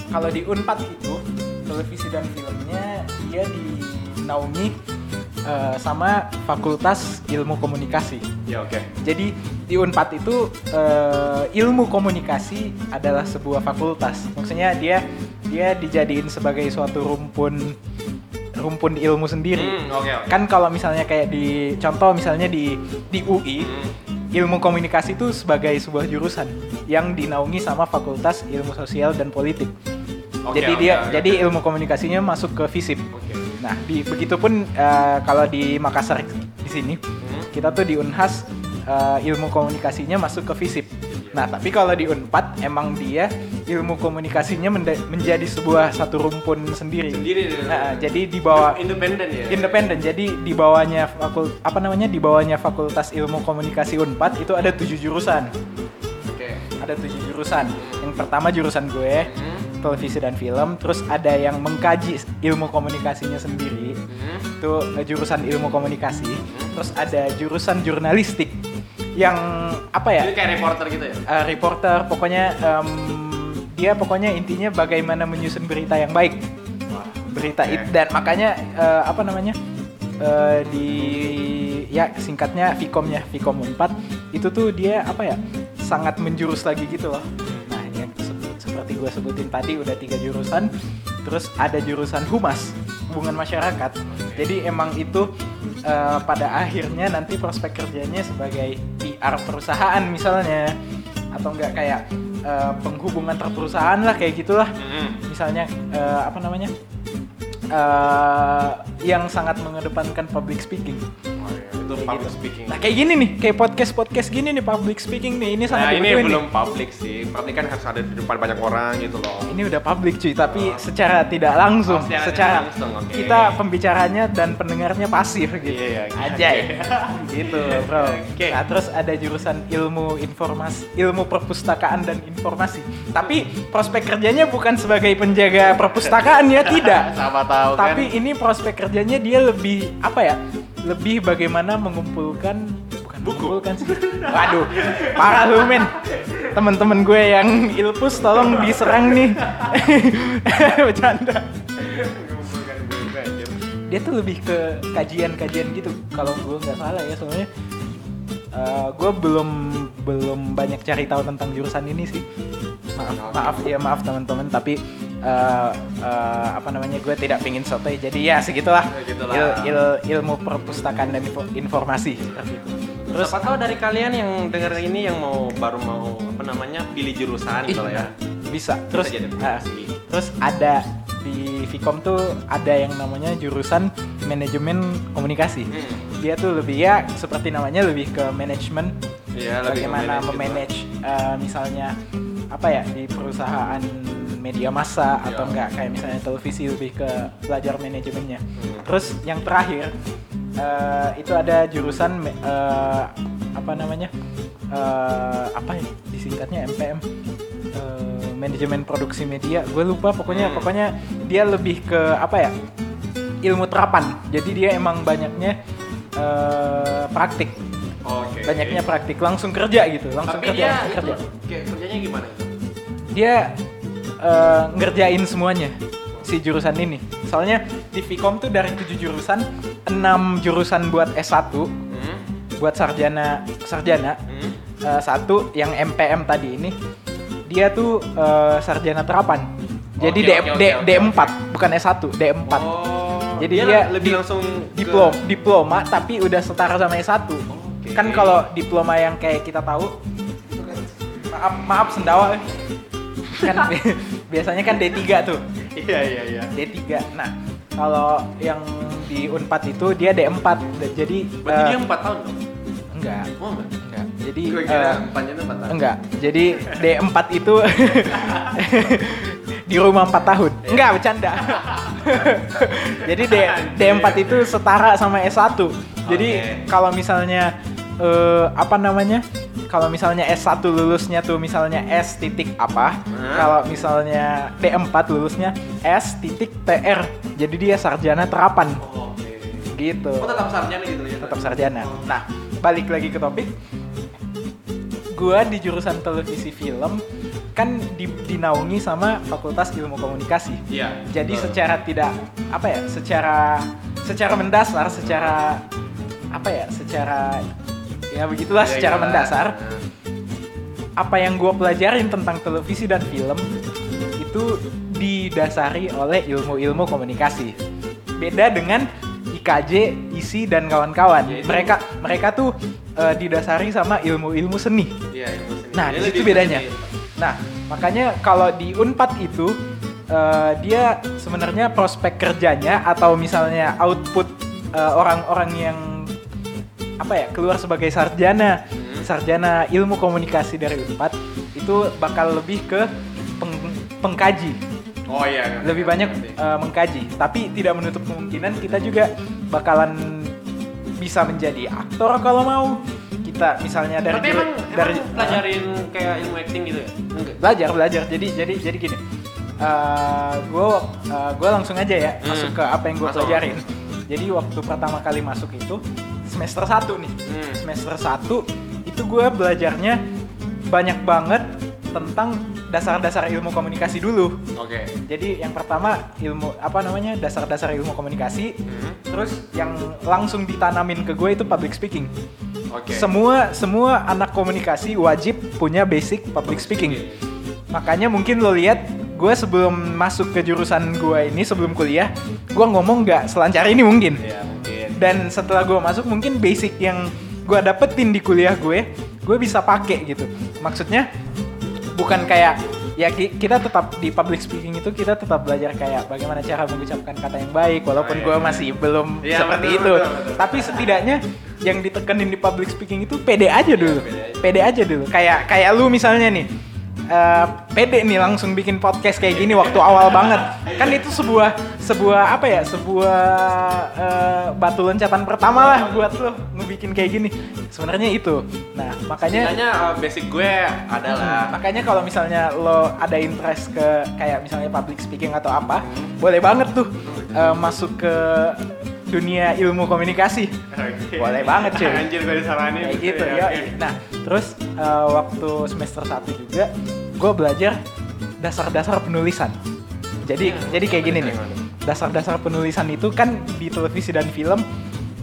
kalau di Unpad itu televisi dan filmnya dia dinaungi eh, sama Fakultas Ilmu Komunikasi. Ya oke. Jadi di Unpad itu eh, ilmu komunikasi adalah sebuah fakultas. Maksudnya dia dia dijadiin sebagai suatu rumpun rumpun ilmu sendiri. Hmm, oke oke. Kan kalau misalnya kayak di contoh misalnya di di UI Hmm. ilmu komunikasi itu sebagai sebuah jurusan yang dinaungi sama Fakultas Ilmu Sosial dan Politik. Oke, jadi oke, dia oke. jadi ilmu komunikasinya masuk ke FISIP. Oke. Nah, di begitupun eh, kalau di Makassar di sini Hmm. kita tuh di Unhas eh, ilmu komunikasinya masuk ke FISIP. Nah, tapi kalau di Unpad emang dia ilmu komunikasinya menjadi sebuah satu rumpun sendiri. Sendiri. Nah, jadi di bawah independen ya. independen. Jadi di bawahnya fakul apa namanya? di bawahnya Fakultas Ilmu Komunikasi Unpad itu ada tujuh jurusan. Oke. Ada tujuh jurusan. Yang pertama jurusan gue Hmm. Televisi dan film, terus ada yang mengkaji ilmu komunikasinya sendiri. Hmm. itu eh, jurusan ilmu komunikasi. Terus ada jurusan jurnalistik yang apa ya? Ini kayak reporter gitu ya? eh, reporter. Pokoknya em, dia pokoknya intinya bagaimana menyusun berita yang baik. Berita Oke. it dan makanya eh, apa namanya? Eh, di ya singkatnya Vkomnya Vkom 4 itu tuh dia apa ya sangat menjurus lagi gitu loh seperti gue sebutin tadi udah tiga jurusan terus ada jurusan humas hubungan masyarakat. Jadi emang itu eh, pada akhirnya nanti prospek kerjanya sebagai PR perusahaan misalnya. Atau enggak kayak eh, penghubungan terperusahaan lah kayak gitulah. Misalnya eh, apa namanya? Eh, yang sangat mengedepankan public speaking Oh, untuk Kayak public gitu. speaking. Nah kayak gini nih, kayak podcast podcast gini nih public speaking nih. Ini Nah, sangat ini dibutuhin nih. belum public sih. Public kan harus ada di depan banyak orang gitu loh. Ini udah public cuy, tapi secara tidak langsung, Oh, secara tidak secara langsung, oke. kita pembicaranya dan pendengarnya pasif gitu. Iya, iya, oke, Aja oke. gitu, bro. Oke. Nah, terus ada jurusan ilmu informasi, ilmu perpustakaan dan informasi. Tapi prospek kerjanya bukan sebagai penjaga perpustakaan ya, tidak. Siapa tahu kan. Tapi ini prospek kerjanya dia lebih apa ya? Lebih bagaimana mengumpulkan bukan Buku. mengumpulkan sih. Waduh, parah lu men. Temen-temen gue yang ilpus tolong diserang nih. Bercanda. Dia tuh lebih ke kajian-kajian gitu. Kalau gue nggak salah ya soalnya eh, gue belum belum banyak cari tahu tentang jurusan ini sih. Maaf, maaf ya maaf teman-teman tapi eh, eh, apa namanya gue tidak pingin sotoy jadi ya segitulah, Ya. Il- il- ilmu perpustakaan dan info- informasi seperti itu. Terus apa tahu dari kalian yang denger ini yang mau baru mau apa namanya pilih jurusan gitu ya. bisa terus jadi. ah, terus ada di Vkom tuh ada yang namanya jurusan manajemen komunikasi Hmm. dia tuh lebih ya seperti namanya lebih ke manajemen Iya, ke bagaimana gitu. memanage eh, misalnya apa ya di perusahaan media massa atau Iya. enggak kayak misalnya televisi lebih ke belajar manajemennya Hmm. terus yang terakhir eh, itu ada jurusan eh, apa namanya eh, apa ya disingkatnya MPM eh, manajemen produksi media gue lupa pokoknya Hmm. pokoknya dia lebih ke apa ya ilmu terapan jadi dia emang banyaknya eh, praktik Oke. banyaknya praktik langsung kerja gitu langsung Tapi kerja dia langsung itu kerja kayak kerjanya gimana itu? dia eh, ngerjain semuanya si jurusan ini soalnya di Vkom tuh dari tujuh jurusan enam jurusan buat S1 Hmm. buat sarjana sarjana Hmm. eh, satu yang MPM tadi ini dia tuh eh, sarjana terapan jadi Oke, D, oke, D, oke, oke, D4 bukan S1 D4 Oh. Jadi dia, dia lebih di- langsung ke- diplom diploma tapi udah setara sama S1 Oke. kan kalau diploma yang kayak kita tahu maaf maaf sendawa. Kan bi- biasanya kan D3 tuh. Iya iya iya. D3 nah kalau yang di Unpad itu dia D4 jadi Berarti eh, dia 4 tahun dong? enggak. Oh enggak. enggak. Jadi eh, panjangnya 4 tahun. enggak. Jadi D4 itu di rumah 4 tahun. Enggak bercanda. Jadi D, D4 itu setara sama S1 jadi Oke. kalau misalnya eh, apa namanya kalau misalnya S1 lulusnya tuh misalnya S titik apa Hmm. kalau misalnya D4 lulusnya S titik TR jadi dia sarjana terapan Oh, Oke. gitu Oh tetap sarjana gitu ya? tetap sarjana. Nah, balik lagi ke topik. Gua di jurusan televisi film kan di- dinaungi sama Fakultas Ilmu Komunikasi. Iya. Jadi betul. secara tidak apa ya, secara secara mendasar, secara apa ya, secara ya begitulah Iya, secara iya. mendasar apa yang gue pelajarin tentang televisi dan film itu didasari oleh ilmu-ilmu komunikasi. Beda dengan IKJ, ISI dan kawan-kawan. Ya, itu- Mereka mereka tuh eh, didasari sama ilmu-ilmu seni. Iya, ilmu seni. Nah, situ lebih bedanya. seni. Nah, makanya kalau di Unpad itu eh, dia sebenarnya prospek kerjanya atau misalnya output eh, orang-orang yang apa ya keluar sebagai sarjana Hmm. sarjana ilmu komunikasi dari Unpad itu bakal lebih ke peng- pengkaji Oh iya. lebih banyak eh, mengkaji tapi tidak menutup kemungkinan kita juga bakalan bisa menjadi aktor kalau mau kita misalnya dari Tapi emang, dari emang pelajarin kayak ilmu acting gitu ya? Enggak. belajar belajar jadi jadi jadi gini gue gue langsung aja ya Hmm. masuk ke apa yang gue pelajarin jadi waktu pertama kali masuk itu semester 1 nih Hmm. semester 1 itu gue belajarnya banyak banget tentang dasar-dasar ilmu komunikasi dulu Oke. jadi yang pertama ilmu apa namanya dasar-dasar ilmu komunikasi Hmm. terus yang langsung ditanamin ke gue itu public speaking Oke. semua semua anak komunikasi wajib punya basic public speaking Makanya mungkin lo lihat gue sebelum masuk ke jurusan gue ini sebelum kuliah, gue ngomong nggak selancar ini mungkin. Mungkin. Dan setelah gue masuk mungkin basic yang gue dapetin di kuliah gue, gue bisa pakai gitu. Maksudnya bukan kayak ya ki- kita tetap di public speaking itu kita tetap belajar kayak bagaimana cara mengucapkan kata yang baik walaupun Oh, iya, gue iya. masih belum Iya, seperti betul, itu betul, betul. tapi setidaknya yang ditekenin di public speaking itu pede aja dulu pede aja. pede aja dulu kayak kayak lu misalnya nih eh, pede nih langsung bikin podcast kayak gini waktu awal banget. Kan itu sebuah sebuah apa ya? Sebuah eh, batu loncatan pertama lah buat lo ngebikin kayak gini. Sebenarnya itu. Nah makanya Makanya uh, basic gue adalah makanya kalau misalnya lo ada interest ke kayak misalnya public speaking atau apa boleh banget tuh eh, masuk ke dunia ilmu komunikasi Boleh banget, cuy. Anjir gue disaranin. kayak gitu Ya, oke. Nah, terus eh, waktu semester 1 juga gue belajar dasar-dasar penulisan. Jadi jadi kayak gini nih. Dasar-dasar penulisan itu kan di televisi dan film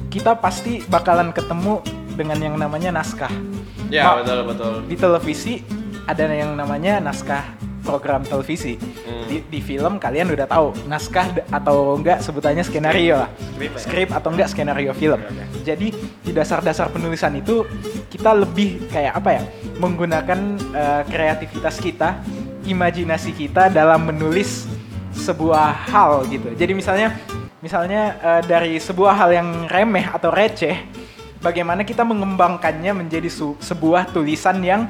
kita pasti bakalan ketemu dengan yang namanya naskah. Ya Ma- betul betul. Di televisi ada yang namanya naskah program televisi. Hmm. Di, di film kalian udah tahu naskah atau enggak sebutannya skenario lah. Skrip ya. Atau enggak skenario film. Jadi di dasar-dasar penulisan itu kita lebih kayak apa ya? Menggunakan eh, kreativitas kita, imajinasi kita dalam menulis sebuah hal gitu. Jadi misalnya misalnya eh, dari sebuah hal yang remeh atau receh, bagaimana kita mengembangkannya menjadi su- sebuah tulisan yang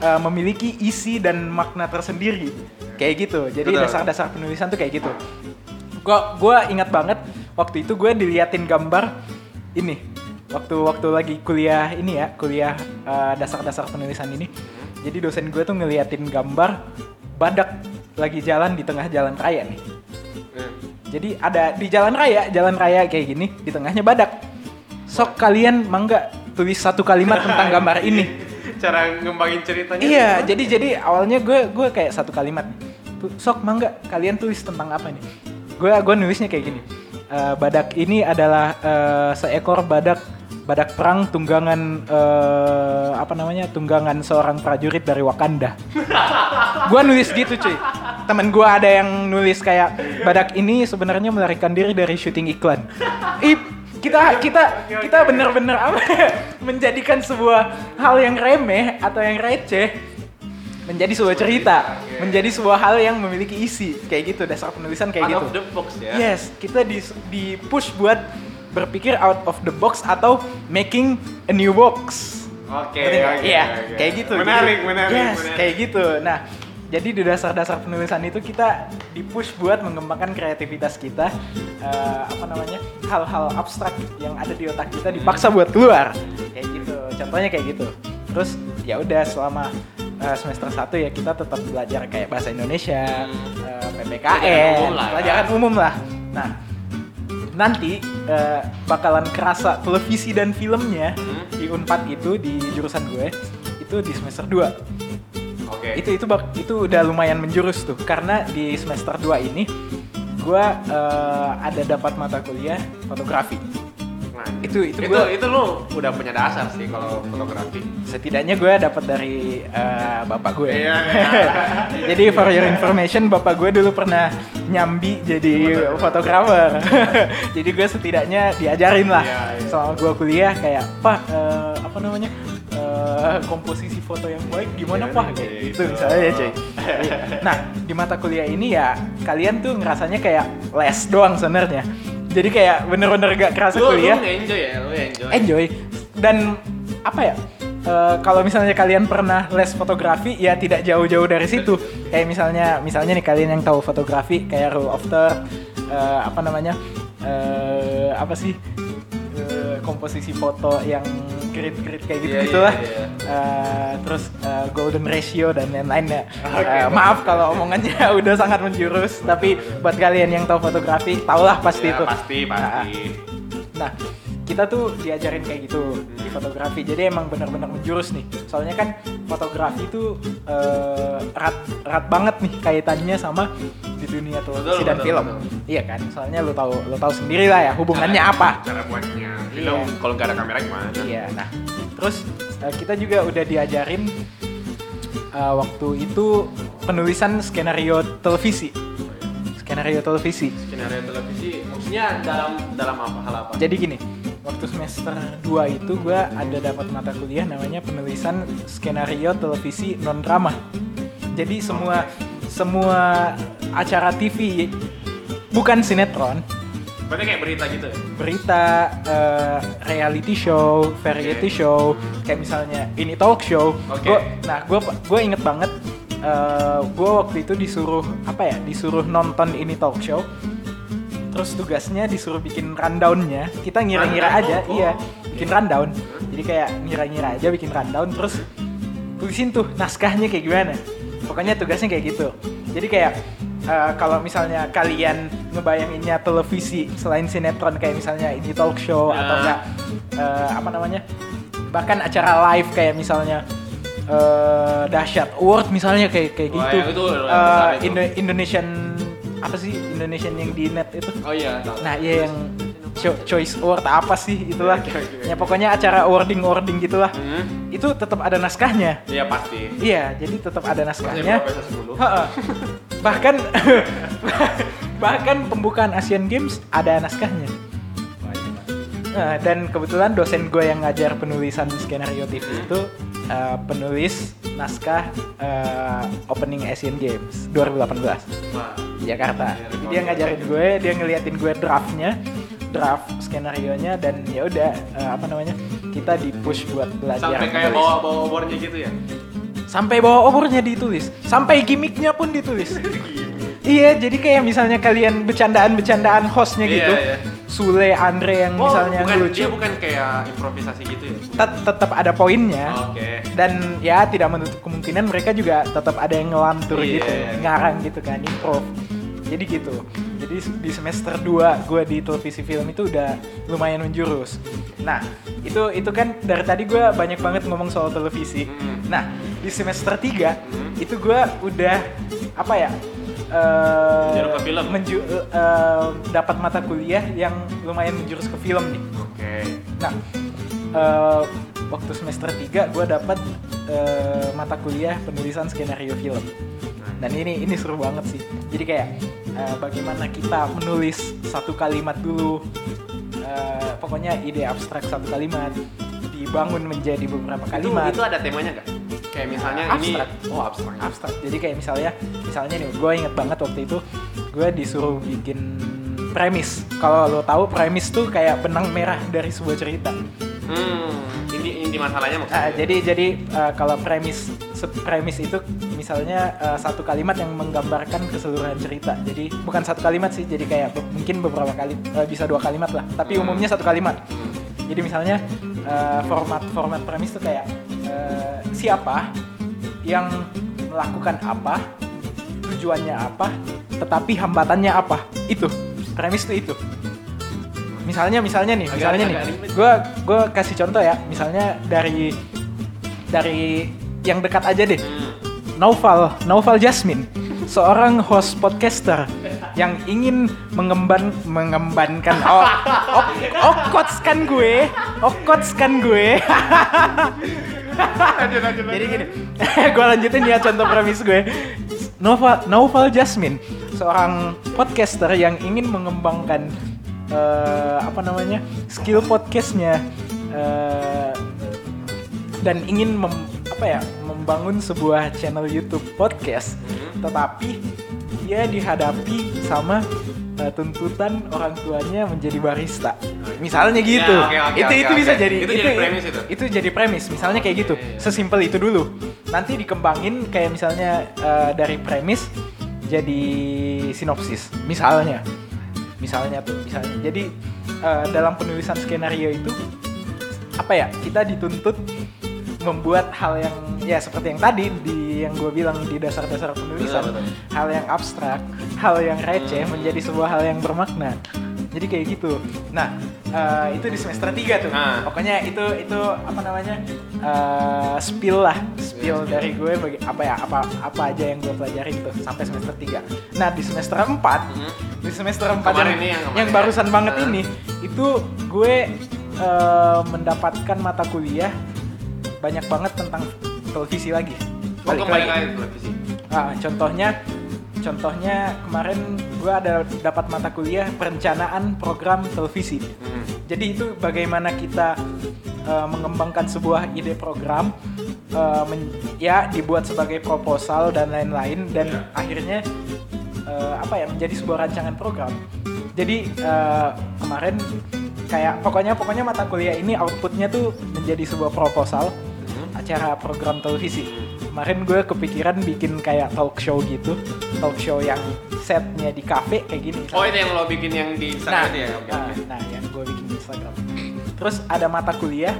eh, memiliki isi dan makna tersendiri. Kayak gitu. Jadi dasar-dasar penulisan tuh kayak gitu. Gua gua ingat banget waktu itu gue diliatin gambar ini waktu waktu lagi kuliah ini ya kuliah eh, dasar-dasar penulisan ini. Jadi dosen gue tuh ngeliatin gambar badak lagi jalan di tengah jalan raya nih. Hmm. Jadi ada di jalan raya, jalan raya kayak gini, di tengahnya badak. Sok kalian mangga tulis satu kalimat tentang gambar ini. Cara ngembangin ceritanya. Iya, jadi jadi awalnya gue gue kayak satu kalimat. Sok mangga kalian tulis tentang apa nih? Gue gue nulisnya kayak gini. Eh, badak ini adalah eh, seekor badak badak perang tunggangan eh, apa namanya tunggangan seorang prajurit dari Wakanda. gue nulis gitu cuy. Temen gue ada yang nulis kayak badak ini sebenarnya melarikan diri dari syuting iklan. Ih, kita kita kita bener-bener apa ya, menjadikan sebuah hal yang remeh atau yang receh menjadi sebuah cerita, menjadi sebuah hal yang memiliki isi kayak gitu dasar penulisan kayak Out gitu. of the box ya. Yes, kita di di push buat berpikir out of the box atau making a new box. Oke. Nggak? oke, Iya, oke. kayak gitu. Menarik, Jadi- menarik. Yes, menarik. kayak gitu. Nah, jadi di dasar-dasar penulisan itu kita di-push buat mengembangkan kreativitas kita eh, apa namanya? hal-hal abstrak yang ada di otak kita dipaksa buat keluar. Kayak gitu. Contohnya kayak gitu. Terus ya udah selama eh, semester 1 ya kita tetap belajar kayak bahasa Indonesia, eh, PPKN, Pelajaran umum lah ya. pelajaran umum lah. Nah, nanti eh, bakalan kerasa televisi dan filmnya Hmm. di Unpad itu di jurusan gue itu di semester 2. Oke. Itu itu bak- itu udah lumayan menjurus tuh karena di semester 2 ini gue eh, ada dapat mata kuliah fotografi. Nah, Itu- itu itu, gua- itu lu udah punya dasar sih kalau fotografi. Setidaknya gue dapat dari eh, bapak gue. Iya. jadi for your information, bapak gue dulu pernah nyambi jadi fotografer. jadi gue setidaknya diajarin lah Iya, iya. selama gue kuliah kayak pak eh, apa namanya eh, komposisi foto yang baik gimana Iya, pak? iya, kayak iya, gitu misalnya cuy. nah di mata kuliah ini ya kalian tuh ngerasanya kayak les doang sebenarnya. Jadi kayak bener-bener gak kerasa Lu, lu kuliah. enjoy ya, lu enjoy. enjoy. Dan apa ya eh, kalau misalnya kalian pernah les fotografi ya tidak jauh-jauh dari situ. Kayak misalnya misalnya nih kalian yang tahu fotografi kayak rule of third eh, apa namanya eh, apa sih eh, komposisi foto yang grid-grid kayak gitu Iya, gitulah iya, iya. Eh, terus eh, golden ratio dan lain-lainnya Oke, Eh, maaf kalau omongannya udah sangat menjurus tapi buat kalian yang tahu fotografi tahulah pasti Ya, itu. Pasti, pasti. Nah, kita tuh diajarin kayak gitu di fotografi. Jadi emang bener-bener menjurus nih. Soalnya kan fotografi itu eh, erat erat banget nih kaitannya sama di dunia televisi Betul, dan betul, film. betul. Iya kan? Soalnya lo tahu lo tahu sendiri lah ya hubungannya Cara- apa. Cara buatnya film Iya. kalau nggak ada kamera gimana? Iya. Nah, terus eh, kita juga udah diajarin eh, waktu itu penulisan skenario televisi. Skenario televisi. Skenario televisi maksudnya dalam dalam apa hal apa? Jadi gini, waktu semester 2 itu gue ada dapat mata kuliah namanya penulisan skenario televisi non drama. Jadi semua semua acara TV bukan sinetron, Berarti kayak berita gitu ya? berita, eh, reality show, variety Oke. show, kayak misalnya ini talk show. Oke. Gua- nah, gue gue inget banget, gue waktu itu disuruh apa ya, disuruh nonton ini talk show. Terus tugasnya disuruh bikin rundownnya. Kita ngira-ngira aja, Oh, iya, oh. bikin rundown. Jadi kayak ngira-ngira aja bikin rundown, terus tulisin tuh naskahnya kayak gimana. Pokoknya tugasnya kayak gitu. Jadi kayak eh, kalau misalnya kalian ngebayanginnya televisi selain sinetron kayak misalnya ini talk show Nah. atau enggak eh, apa namanya bahkan acara live kayak misalnya eh dahsyat award misalnya kayak kayak Wah, gitu yang itu udah Eh, besar itu. Indo- Indonesian apa sih Indonesian yang di net itu Oh iya, tahu. Nah, iya yang cho- choice award apa sih itulah. Oke, oke, oke. Ya pokoknya acara awarding-awarding gitulah. Hmm. Itu tetap ada naskahnya. Iya pasti. Iya, jadi tetap ada naskahnya. Profesor 10. Ha-ha. bahkan bahkan pembukaan Asian Games ada naskahnya. Nah, dan kebetulan dosen gue yang ngajar penulisan skenario TV Hmm. itu uh, penulis naskah uh, opening Asian Games 2018 Wah. di Jakarta. Iya, Jadi dia ngajarin gue, dia ngeliatin gue draftnya, draft skenario nya dan ya udah uh, apa namanya kita di push buat belajar. Sampai kayak bawa bawa obornya gitu ya? sampai bawa obornya ditulis, sampai gimmicknya pun ditulis. iya, jadi kayak misalnya kalian bercandaan-bercandaan hostnya Iya, gitu, iya. Sule, Andre yang Oh, misalnya bukan, lucu, dia bukan kayak improvisasi gitu ya? tet- tetap ada poinnya. Oke. dan ya tidak menutup kemungkinan mereka juga tetap ada yang ngelantur Iya. gitu ngarang gitu kan improv jadi gitu jadi di semester 2 gue di televisi film itu udah lumayan menjurus nah itu itu kan dari tadi gue banyak banget ngomong soal televisi Hmm. nah di semester 3 Hmm. itu gue udah apa ya eh, Menjurus ke film? menju- eh, dapat mata kuliah yang lumayan menjurus ke film nih Oke. Nah, eh, waktu semester 3 gue dapat eh, mata kuliah penulisan skenario film. Dan ini ini seru banget sih. Jadi kayak eh, bagaimana kita menulis satu kalimat dulu. Eh, pokoknya ide abstrak satu kalimat dibangun menjadi beberapa Itu, kalimat. itu ada temanya nggak? Kayak misalnya Abstrak. ini oh abstrak. abstrak. Jadi kayak misalnya, misalnya nih, gue inget banget waktu itu gue disuruh bikin premis. Kalau lo tahu premis tuh kayak benang merah dari sebuah cerita. Hmm, inti inti masalahnya maksudnya. Ah, jadi jadi uh, kalau premis premis itu misalnya uh, satu kalimat yang menggambarkan keseluruhan cerita. Jadi bukan satu kalimat sih, jadi kayak mungkin beberapa kali uh, bisa dua kalimat lah. Tapi Hmm. umumnya satu kalimat. Hmm. Jadi misalnya uh, format format premis itu kayak uh, siapa yang melakukan apa, tujuannya apa, tetapi hambatannya apa. Itu premis itu itu. Misalnya misalnya nih, Agak- misalnya nih, agak ribet. gue gue kasih contoh ya, misalnya dari dari yang dekat aja deh, Hmm. Naufal Naufal Jasmine, seorang host podcaster yang ingin mengemban mengembankan oh ok, okotskan gue, okotskan gue. Jadi gini, gue lanjutin ya contoh premis gue. Nova Naufal Jasmine, seorang podcaster yang ingin mengembangkan eh, apa namanya skill podcastnya eh, dan ingin mem- apa ya membangun sebuah channel YouTube podcast, Hmm. tetapi dia dihadapi sama eh, tuntutan orang tuanya menjadi barista. Misalnya gitu. Ya, oke, oke, itu oke, itu bisa oke. jadi Itu jadi premis itu? itu jadi premis. Misalnya kayak gitu. Sesimpel itu dulu. Nanti dikembangin kayak misalnya eh, dari premis jadi sinopsis. Misalnya. Misalnya tuh, misalnya. Jadi eh, dalam penulisan skenario itu apa ya? Kita dituntut membuat hal yang ya seperti yang tadi di yang gue bilang di dasar-dasar penulisan Betul, betul. hal yang abstrak hal yang receh menjadi sebuah hal yang bermakna jadi kayak gitu nah eh, itu di semester 3 tuh Nah. pokoknya itu itu apa namanya eh, spill lah spill spill. dari gue bagi apa ya apa apa aja yang gue pelajarin tuh sampai semester 3 nah di semester 4 Hmm. di semester 4 Kemarin yang, yang yang ya? barusan banget Nah. ini itu gue eh, mendapatkan mata kuliah banyak banget tentang televisi lagi Oh, Balik kembali lagi. televisi. Ah, contohnya contohnya kemarin gue ada dapat mata kuliah perencanaan program televisi Hmm. jadi itu bagaimana kita eh, mengembangkan sebuah ide program men- ya dibuat sebagai proposal dan lain-lain dan Iya. akhirnya eh, apa ya menjadi sebuah rancangan program. Jadi eh, kemarin kayak pokoknya pokoknya mata kuliah ini outputnya tuh menjadi sebuah proposal Hmm. acara program televisi. Kemarin gue kepikiran bikin kayak talk show gitu, talk show yang setnya di cafe kayak gini. Oh itu yang lo bikin yang di Nah, Instagram itu ya? Nah, oke. nah, yang gue bikin di Instagram. Terus ada mata kuliah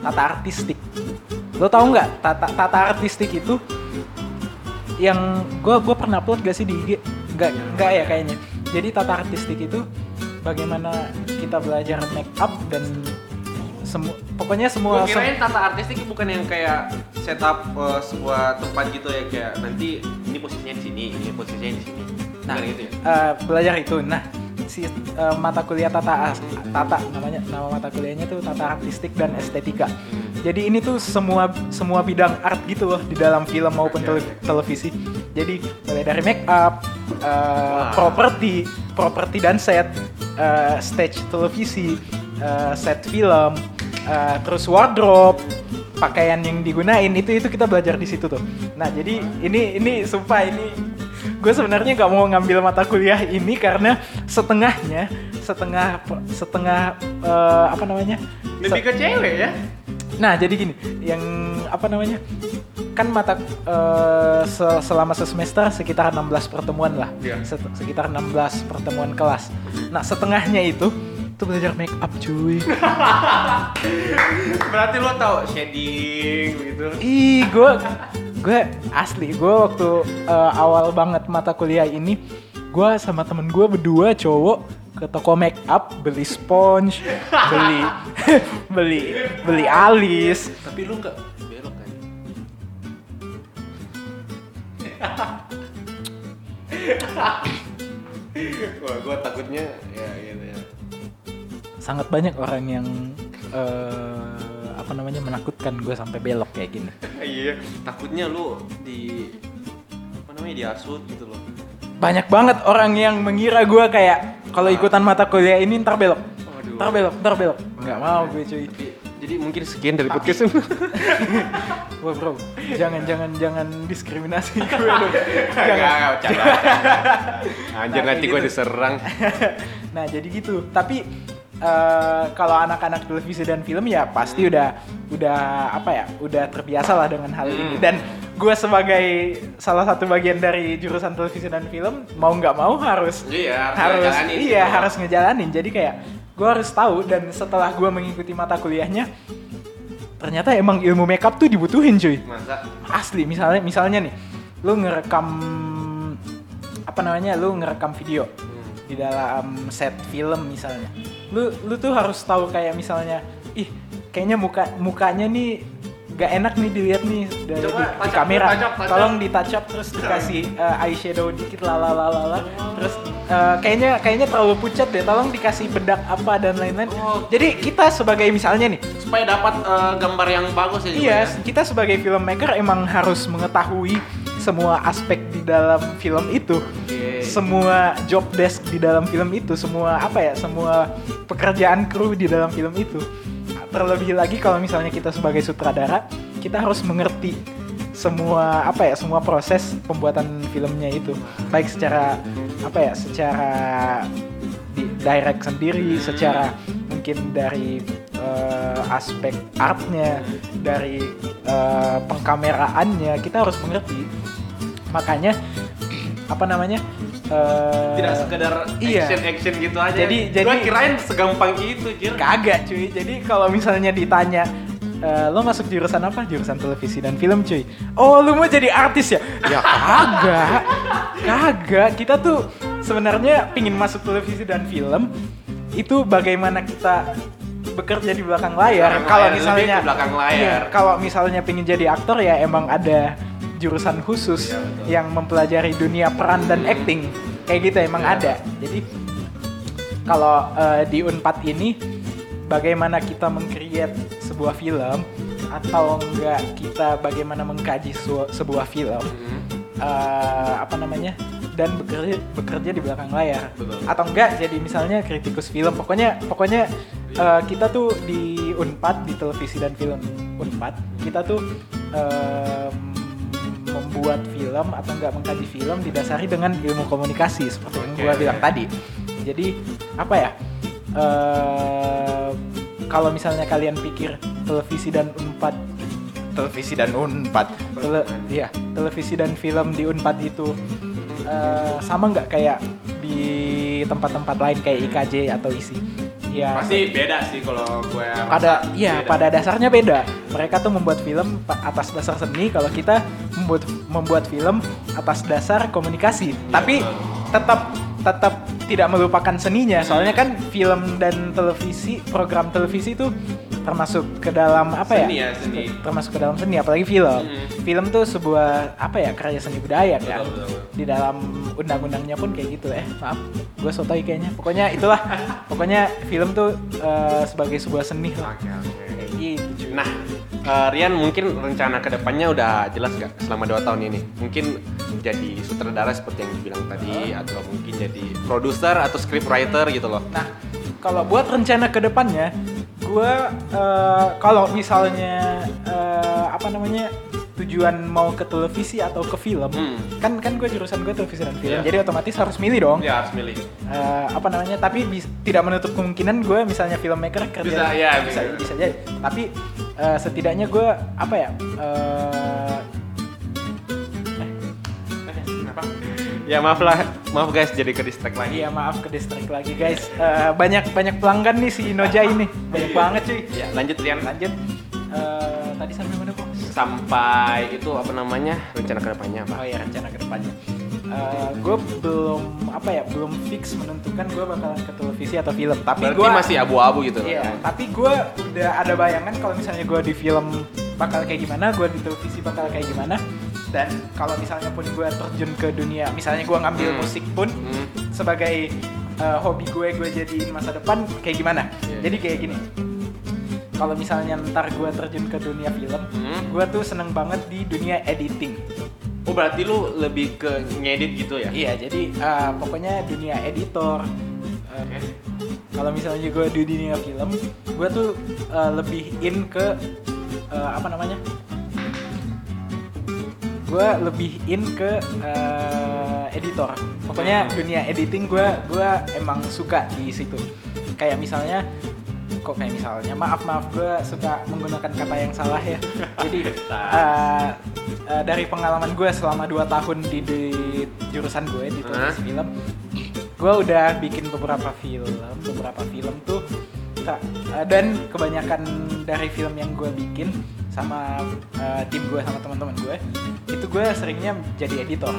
tata artistik. Lo tau nggak tata tata artistik itu yang gue gue pernah upload gak sih di IG? Nggak nggak ya kayaknya. Jadi tata artistik itu bagaimana kita belajar make up dan semua pokoknya semua Gue kirain tata artistik bukan yang kayak setup uh, sebuah tempat gitu ya kayak nanti ini posisinya di sini, ini posisinya di sini. Nah, Bukan gitu ya? eh, belajar itu. Nah, si eh, mata kuliah tata tata namanya nama mata kuliahnya tuh tata artistik dan estetika. Hmm. Jadi ini tuh semua semua bidang art gitu loh di dalam film maupun tele- televisi. Jadi mulai dari make up, eh, Wah. properti, properti dan set, eh, stage televisi, eh, set film, eh, terus wardrobe, pakaian yang digunain itu itu kita belajar di situ tuh. Nah jadi ini ini sumpah ini gue sebenarnya nggak mau ngambil mata kuliah ini karena setengahnya setengah setengah eh, apa namanya Lebih ke cewek ya? Nah, jadi gini, yang apa namanya? Kan mata se- selama sesemester sekitar 16 pertemuan lah. Iya. Set- sekitar 16 pertemuan kelas. Nah, setengahnya itu itu belajar make up, cuy. Berarti lo tau shading gitu. Ih, gue gue asli gue waktu eh, awal banget mata kuliah ini gue sama temen gue berdua cowok ke toko make up beli sponge beli beli beli alis Tapi lu nggak Wah, gua takutnya ya gitu ya. sangat banyak orang yang eh, apa namanya menakutkan gue sampai belok kayak gini. Iya, takutnya lu di apa namanya diasut gitu loh. Banyak banget orang yang mengira gue kayak kalau ikutan mata kuliah ini ntar belok, ntar belok, ntar belok. Nggak mau gue cuy. Tapi jadi mungkin sekian dari podcast ini. Wah bro, jangan jangan jangan diskriminasi gue dong. Enggak, bercanda. Anjir Nah, nanti gua gitu. diserang. nah jadi gitu. Tapi eh, kalau anak-anak televisi dan film ya pasti udah udah apa ya, udah terbiasa lah dengan hal ini. Hmm. Dan gue sebagai salah satu bagian dari jurusan televisi dan film mau nggak mau harus Iya, harus ngejalanin iya gitu. harus ngejalanin. Jadi kayak gue harus tahu dan setelah gue mengikuti mata kuliahnya ternyata emang ilmu makeup tuh dibutuhin cuy. Masa? Asli misalnya misalnya nih lu ngerekam apa namanya lu ngerekam video Hmm. di dalam set film misalnya. Lu lu tuh harus tahu kayak misalnya ih kayaknya muka mukanya nih gak enak nih dilihat nih dari Coba di, di kamera touch up, tolong di touch up terus dikasih eh, eyeshadow dikit lalalalala terus eh, kayaknya kayaknya terlalu pucat deh tolong dikasih bedak apa dan lain-lain Oh. jadi kita sebagai misalnya nih supaya dapat eh, gambar yang bagus ya. Iya, juga ya? kita sebagai filmmaker emang harus mengetahui semua aspek di dalam film itu. Oke. Semua job desk di dalam film itu, semua apa ya, semua pekerjaan kru di dalam film itu. Terlebih lagi kalau misalnya kita sebagai sutradara, kita harus mengerti semua apa ya, semua proses pembuatan filmnya itu. Baik secara apa ya, secara di direct sendiri, secara mungkin dari eh, aspek artnya, dari eh, pengkameraannya, kita harus mengerti. Makanya apa namanya? Eh, Tidak sekedar iya. action action gitu aja. Jadi- Gua jadi- kirain segampang itu, Jir. Kagak cuy. Jadi kalau misalnya ditanya "Eh, lo masuk jurusan apa? Jurusan televisi dan film cuy. Oh lu mau jadi artis ya? Ya kagak. Kagak. Kita tuh sebenarnya pingin masuk televisi dan film itu bagaimana kita bekerja di belakang layar. Belakang Kalau misalnya belakang layar. Iya, kalau misalnya pingin jadi aktor ya emang ada jurusan khusus betul. yang mempelajari dunia peran dan acting. Kayak gitu emang Iya. ada. Jadi kalau eh, di Unpad ini bagaimana kita meng-create sebuah film atau enggak kita bagaimana mengkaji sebuah film Hmm. eh, apa namanya dan bekerja bekerja di belakang layar Betul. atau enggak jadi misalnya kritikus film pokoknya pokoknya eh, kita tuh di Unpad di televisi dan film Unpad kita tuh em, membuat film atau nggak mengkaji film didasari dengan ilmu komunikasi seperti yang Oke. gue bilang tadi. Jadi apa ya? eh, kalau misalnya kalian pikir televisi dan unpad televisi dan unpad tele, ya televisi dan film di unpad itu eh, sama nggak kayak di tempat-tempat lain kayak IKJ atau ISI ya Pasti beda sih kalau gue pada iya beda. pada dasarnya beda. Mereka tuh membuat film atas dasar seni. Kalau kita membuat membuat film atas dasar komunikasi. Tapi tetap tetap tidak melupakan seninya. Soalnya kan film dan televisi program televisi itu termasuk ke dalam apa ya, Seni ya, seni. termasuk ke dalam seni apalagi film. Hmm. film tuh sebuah apa ya karya seni budaya kan Betul, betul. di dalam undang-undangnya pun kayak gitu eh. Maaf gue sotoy kayaknya. Pokoknya itulah. Pokoknya film tuh eh, sebagai sebuah seni lah. Kayak gitu. Nah, eh, Rian mungkin rencana ke depannya udah jelas gak selama dua tahun ini? Mungkin jadi sutradara seperti yang dibilang tadi, atau mungkin jadi produser atau scriptwriter gitu loh. nah kalau buat rencana ke depannya gue eh, kalau misalnya eh, apa namanya tujuan mau ke televisi atau ke film Hmm. kan kan gue jurusan gue televisi dan film Iya. jadi otomatis harus milih dong Ya harus milih. Eh, apa namanya tapi bis- tidak menutup kemungkinan gue misalnya filmmaker kerja Bisa, ya, bisa bisa. bisa jadi tapi eh, setidaknya gue apa ya eh, Ya maaf lah, maaf guys jadi ke distract lagi. iya maaf ke distrik lagi guys Eh, banyak banyak pelanggan nih si Inoja ini banyak banget cuy Ya lanjut Rian. lanjut Eh, tadi sampai mana Sampai itu apa namanya rencana ke depannya apa? oh ya rencana ke depannya gue belum apa ya belum fix menentukan gue bakalan ke televisi atau film tapi gue masih abu-abu gitu. Iya, tapi gue udah ada bayangan kalau misalnya gue di film bakal kayak gimana, gue di televisi bakal kayak gimana. Dan kalau misalnya pun gue terjun ke dunia, misalnya gue ngambil Hmm. musik pun Hmm. sebagai uh, hobi gue, gue jadiin masa depan kayak gimana. Iya. Jadi kayak gini. Kalau misalnya ntar gue terjun ke dunia film, Hmm. gue tuh seneng banget di dunia editing. Oh berarti lu lebih ke ngedit gitu ya? Iya, jadi uh, pokoknya dunia editor. uh, kalau misalnya gue di dunia film gue tuh uh, lebih in ke uh, apa namanya gue lebih in ke uh, editor pokoknya dunia editing gue gue emang suka di situ kayak misalnya kok kayak misalnya maaf maaf gue suka menggunakan kata yang salah ya. Jadi uh, uh, dari pengalaman gue selama 2 tahun di, di jurusan gue di televisi film gue udah bikin beberapa film beberapa film tuh uh, dan kebanyakan dari film yang gue bikin sama uh, tim gue sama teman-teman gue itu gue seringnya jadi editor.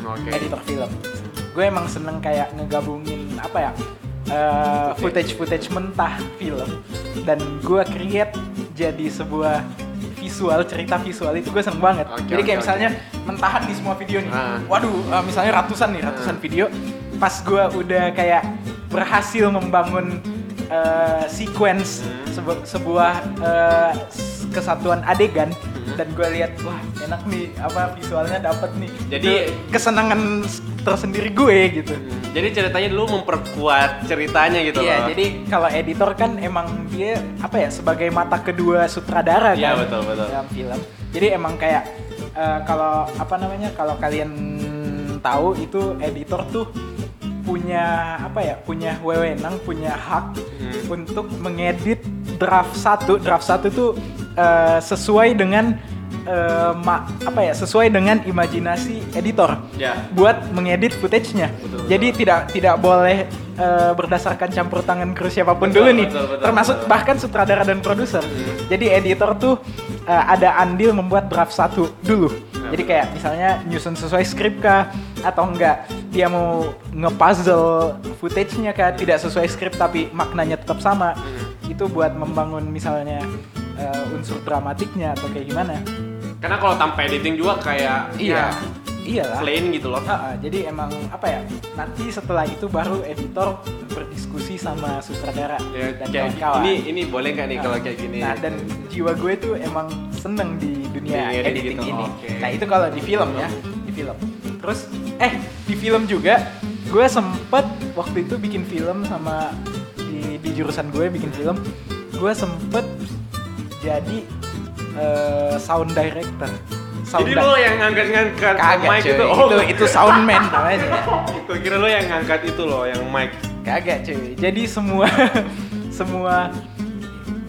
Oke. editor film. Gue emang seneng kayak ngegabungin apa ya uh, footage footage mentah film dan gue create jadi sebuah visual cerita visual itu gue seneng banget Oke, jadi kayak oke, misalnya mentahan di semua video nih Ah. waduh uh, misalnya ratusan nih ratusan video pas gue udah kayak berhasil membangun uh, sequence Hmm. sebu- sebuah uh, kesatuan adegan. Dan gue lihat wah enak nih apa visualnya dapet nih Jadi- Itu kesenangan tersendiri gue gitu Jadi ceritanya dulu memperkuat ceritanya gitu iya loh. jadi kalau editor kan emang dia apa ya sebagai mata kedua sutradara Iya, kan betul, betul. dalam film jadi emang kayak eh, kalau apa namanya kalau kalian tahu itu editor tuh punya apa ya punya wewenang punya hak Hmm. untuk mengedit draft satu draft satu tuh eh, sesuai dengan ma- apa ya sesuai dengan imajinasi editor Ya. buat mengedit footage-nya. Betul, Jadi tidak tidak boleh eh, berdasarkan campur tangan kru siapa pun Betul, dulu nih. betul, betul, Termasuk betul. bahkan sutradara dan produser. Hmm. Jadi editor tuh eh, ada andil membuat draft satu dulu. Ya, Jadi betul. kayak misalnya nyusun sesuai skrip kah atau enggak dia mau nge-puzzle footage-nya kah tidak sesuai skrip tapi maknanya tetap sama. Hmm. Itu buat membangun misalnya eh, unsur dramatiknya atau kayak gimana. Karena kalau tanpa editing juga kayak Iya. ya, Iyalah. plain gitu loh. Ah, jadi emang apa ya? Nanti setelah itu baru editor berdiskusi sama sutradara Ya, dan kayak kawan-kawan. ini ini boleh nggak nih Nah, kalau kayak gini? Nah, dan jiwa gue tuh emang seneng di dunia Di edit editing gitu, ini. oke. Nah, itu kalau di film ya, di film. Terus eh di film juga gue sempet waktu itu bikin film sama di, di jurusan gue bikin film. Gue sempet jadi eh, sound director. Sound Jadi di- lo yang ngangkat-ngangkat mic cuy. itu. itu itu soundman namanya. Gue kira lo yang ngangkat itu loh, yang mic. Kagak cuy. Jadi semua semua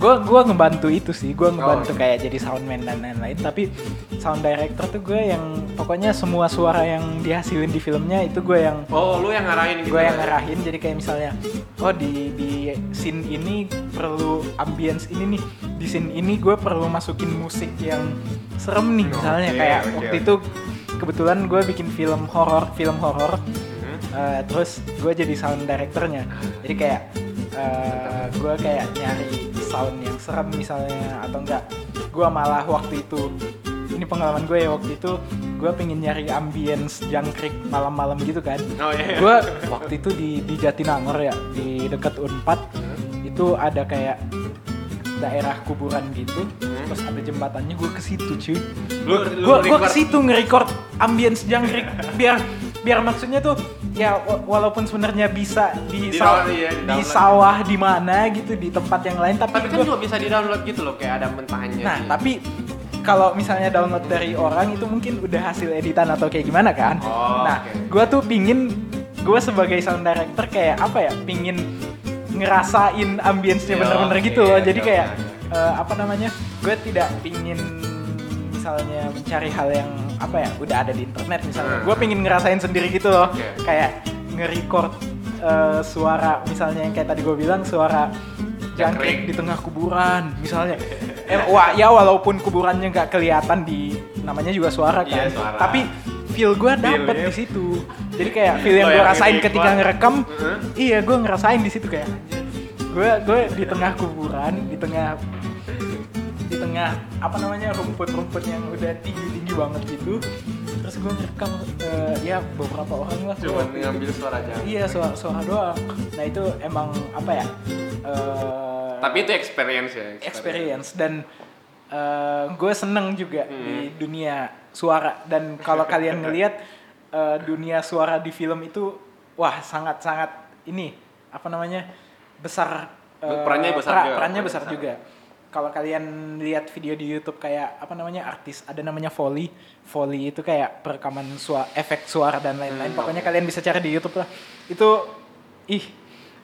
gua gua ngebantu itu sih. Gua ngebantu Oh. kayak jadi soundman dan lain-lain. Tapi sound director tuh gue yang pokoknya semua suara yang dihasilin di filmnya itu gue yang Oh, lo yang ngarahin gitu. gue yang ngarahin jadi kayak misalnya oh di di scene ini perlu ambience ini nih di scene ini gue perlu masukin musik yang serem nih misalnya Oke, kayak oke, waktu itu kebetulan gue bikin film horor film horor Hmm. Eh, terus gue jadi sound directornya jadi kayak eh, gue kayak nyari sound yang serem misalnya atau enggak gue malah waktu itu ini pengalaman gue ya waktu itu gue pengen nyari ambience jangkrik malam-malam gitu kan Oh iya. gue waktu itu di di Jatinangor ya di dekat Unpad itu ada kayak daerah kuburan gitu Hmm. terus ada jembatannya gue ke situ cuy gue gue ke situ nge-record ambience jangkrik biar biar maksudnya tuh ya wa- walaupun sebenarnya bisa di, Di saw- download, iya, di di download. sawah di mana gitu di tempat yang lain tapi, Tapi kan gua- juga bisa di-download gitu loh, kayak ada mentahnya. nah sih. tapi kalau misalnya download dari orang itu mungkin udah hasil editan atau kayak gimana kan Oh, nah oke. gue tuh pingin gue sebagai sound director kayak apa ya pingin ngerasain ambience-nya Iya, bener-bener oke, gitu loh iya, jadi iya, kayak eh, apa namanya gue tidak pingin misalnya mencari hal yang apa ya udah ada di internet misalnya Hmm. gue pingin ngerasain sendiri gitu loh Oke. kayak nge-record eh, suara misalnya yang kayak tadi gue bilang suara jangkrik di tengah kuburan misalnya eh, wah ya walaupun kuburannya nggak kelihatan di namanya juga suara kan Iya, suara. tapi feel gue dapet Feel-nya. di situ jadi kayak feel yang gue rasain ketika ngerekam Heeh. iya gue ngerasain di situ kayak gue gue di tengah kuburan di tengah di tengah apa namanya rumput-rumput yang udah tinggi-tinggi banget gitu terus gue ngerekam eh, ya beberapa orang lah Cuman Gua- ngambil suara aja. iya suara suara doang nah itu emang apa ya eh, Tapi itu experience ya. experience dan gue seneng juga Hmm. di dunia suara dan kalau kalian ngelihat eh, dunia suara di film itu wah sangat sangat ini apa namanya besar eh, Perannya besar pera- juga. perannya Perannya besar besar. juga kalau kalian lihat video di YouTube kayak apa namanya artis ada namanya Foley Foley itu kayak perekaman suara efek suara dan lain-lain Hmm, pokoknya oke. kalian bisa cari di YouTube lah itu ih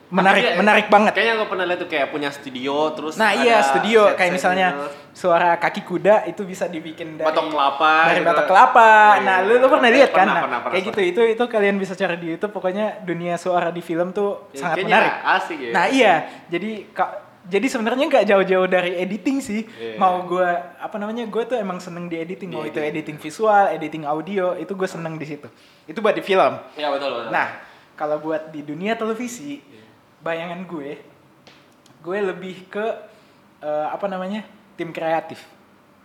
menarik kayak- menarik banget Kayaknya gue pernah lihat tuh kayak punya studio terus Nah iya studio set-set kayak misalnya gitu. suara kaki kuda itu bisa dibikin dari Batok kelapa dari gitu. batok kelapa. Iya, Nah iya, lu lu pernah iya. lihat kan? Pernah, Nah, pernah, pernah, kayak gitu itu itu kalian bisa cari di YouTube. Pokoknya dunia suara di film tuh Ya, sangat menarik. asik ya. Nah iya jadi kak jadi sebenarnya nggak jauh-jauh dari editing sih. Iya. Mau gue apa namanya gue tuh emang seneng di editing. Mau Di itu editing. editing visual, editing audio itu gue seneng di situ. Itu buat di film. Iya betul betul. Nah, kalau buat di dunia televisi, bayangan gue, gue lebih ke eh, apa namanya tim kreatif.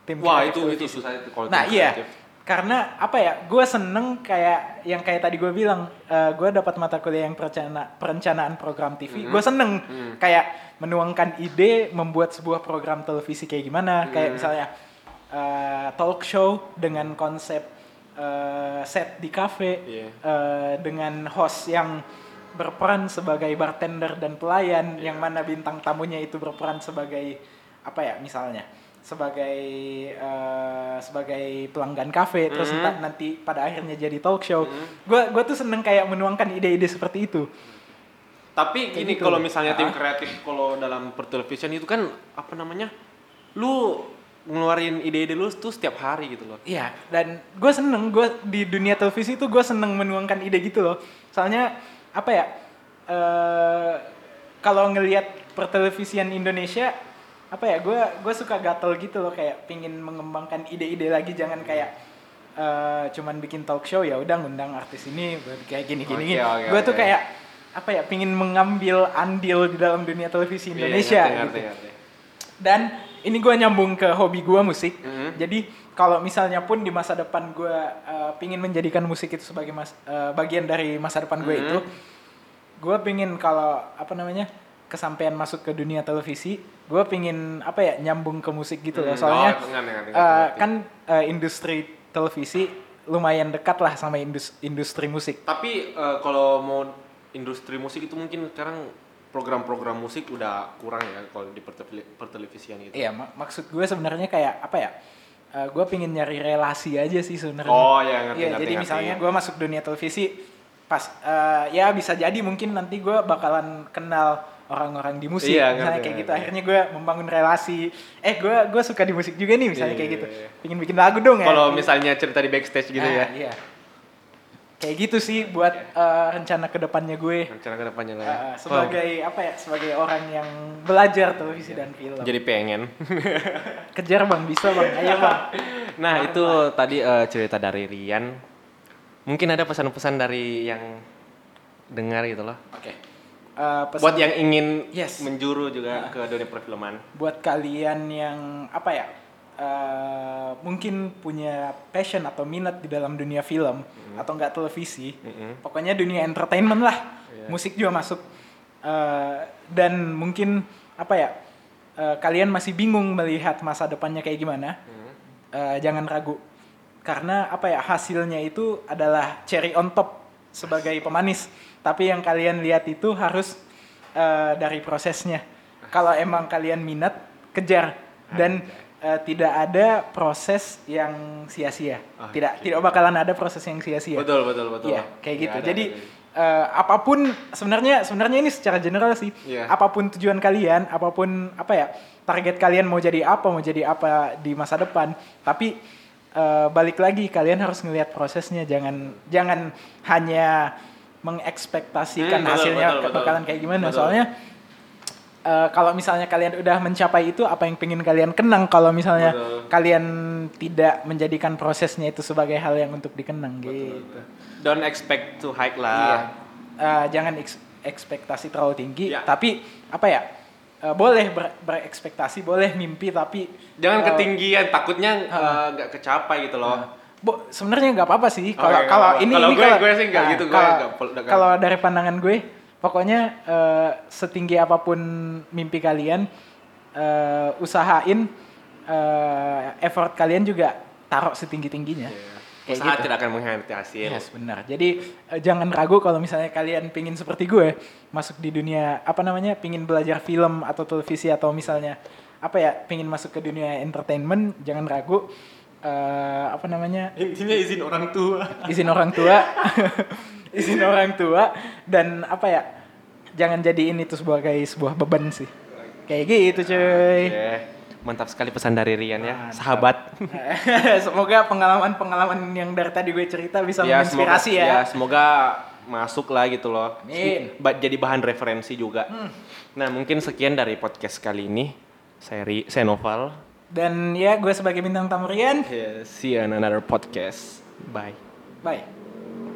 Tim wah kreatif itu itu televisi. susah itu kalau Nah tim iya, kreatif. karena apa ya? Gue seneng kayak yang kayak tadi gue bilang, eh, gue dapat mata kuliah yang perencana, perencanaan program TV. Mhm. Gue seneng Mhm. kayak menuangkan ide membuat sebuah program televisi kayak gimana. Kayak Mhm. misalnya eh, talk show dengan konsep eh, set di cafe Iya. eh, dengan host yang berperan sebagai bartender dan pelayan Iya. yang mana bintang tamunya itu berperan sebagai apa ya misalnya sebagai eh, sebagai pelanggan kafe terus Mhm. ntar nanti pada akhirnya jadi talk show Mhm. gue gua tuh seneng kayak menuangkan ide-ide seperti itu Tapi gini gitu. kalau misalnya tim Ah. kreatif kalau dalam pertelevisian itu kan apa namanya? Lu ngeluarin ide-ide lu tuh setiap hari gitu loh. Iya, dan gue seneng gue di dunia televisi itu gue seneng menuangkan ide gitu loh. Soalnya apa ya? eh kalau ngelihat pertelevisian Indonesia apa ya? Gue gue suka gatel gitu loh kayak pingin mengembangkan ide-ide lagi jangan kayak eh cuman bikin talk show ya udah ngundang artis ini kayak gini gini. Oke, oke, gue tuh oke. kayak apa ya? Pingin mengambil andil di dalam dunia televisi Indonesia. Iya, ngerti, gitu. ngerti, ngerti. Dan ini gue nyambung ke hobi gue musik. Mhm. Jadi kalau misalnya pun di masa depan gue uh, pingin menjadikan musik itu sebagai mas, uh, bagian dari masa depan gue Mhm. itu, gue pingin kalau apa namanya kesampaian masuk ke dunia televisi, gue pingin apa ya nyambung ke musik gitu loh. Hmm, Soalnya oh, uh, kan uh, industri televisi lumayan dekat lah sama indus- industri musik. Tapi eh, kalau mau industri musik itu mungkin sekarang program-program musik udah kurang ya kalau di pertele- pertelevisian gitu. Iya, mak- maksud gue sebenarnya kayak apa ya? Eh, gue pingin nyari relasi aja sih sebenarnya. Oh, ya, ngerti, Iya, ngerti, jadi ngerti. misalnya gue masuk dunia televisi, pas eh, ya bisa jadi mungkin nanti gue bakalan kenal orang-orang di musik, Iya, misalnya ngerti, kayak gitu. ngerti. Akhirnya gue membangun relasi. Eh, gue gue suka di musik juga nih, misalnya Iya, kayak iya, gitu. iya. Pingin bikin lagu dong ya. Kalau misalnya cerita di backstage gitu Ah, ya. Iya. Kayak gitu sih buat eh, rencana ke depannya gue. Rencana ke depannya lah ya. Eh, sebagai apa ya? Sebagai orang yang belajar televisi dan film. Jadi pengen. Kejar bang, bisa bang, ayo bang. Nah itu tadi eh, cerita dari Rian. Mungkin ada pesan-pesan dari yang dengar gitu loh. Oke. Eh, pesan Buat yang ingin Yes. menjuru juga ke dunia perfilman. buat kalian yang apa ya? Eh, mungkin punya passion atau minat di dalam dunia film atau enggak televisi. Mm-mm. Pokoknya dunia entertainment lah. Iya. Musik juga masuk. Eh, dan mungkin apa ya? eh, kalian masih bingung melihat masa depannya kayak gimana? Hmm. eh, jangan ragu karena apa ya hasilnya itu adalah cherry on top sebagai pemanis tapi yang kalian lihat itu harus eh, dari prosesnya kalau emang kalian minat kejar dan eh, tidak ada proses yang sia-sia Oke. tidak tidak bakalan ada proses yang sia-sia Betul betul betul. Iya, kayak gitu. Ada, Jadi ada. eh, apa pun sebenarnya sebenarnya ini secara general sih. Iya. Apa pun tujuan kalian, apa pun apa ya target kalian mau jadi apa, mau jadi apa di masa depan. Tapi eh, balik lagi kalian harus ngelihat prosesnya. Jangan jangan hanya mengekspektasikan Hmm, betul, hasilnya betul, betul. bakalan kayak gimana. Betul. Soalnya eh, kalau misalnya kalian udah mencapai itu, apa yang pengen kalian kenang? Kalau misalnya Betul. kalian tidak menjadikan prosesnya itu sebagai hal yang untuk dikenang gitu. Don't expect high Iya. lah. Eh, jangan eks- ekspektasi terlalu tinggi, Ya. tapi apa ya? eh, boleh ber- berekspektasi, boleh mimpi, tapi Jangan eh, ketinggian, takutnya Ah. eh, nggak kecapai gitu loh. Bo, sebenarnya nggak apa-apa sih. Kalau nggak kalau ini Kalau gue- gue sih nggak nah, gitu, gue nggak nggak- Kalau dari pandangan gue, pokoknya eh, setinggi apa pun mimpi kalian, eh, usahain eh, effort kalian juga taruh setinggi tingginya. Kayak Usaha gitu. tidak akan mengkhianati hasil. Yes, benar. Jadi eh, jangan ragu kalau misalnya kalian pingin seperti gue masuk di dunia apa namanya, pingin belajar film atau televisi atau misalnya apa ya, pingin masuk ke dunia entertainment, jangan ragu. Eh, apa namanya Intinya izin orang tua. izin orang tua, izin orang tua dan apa ya, jangan jadiin itu sebagai sebuah beban sih. Kayak gitu cuy. Oke. Mantap sekali pesan dari Rian ya, Mantap. sahabat. Semoga pengalaman-pengalaman yang dari tadi gue cerita bisa ya, menginspirasi semoga, ya. semoga masuk lah gitu loh. Amin. Jadi bahan referensi juga. Hmm. Nah, mungkin sekian dari podcast kali ini. Saya, Ri, saya Noval. Dan ya gue sebagai bintang tamu Rian, Yeah, see you on another podcast. Bye. bye.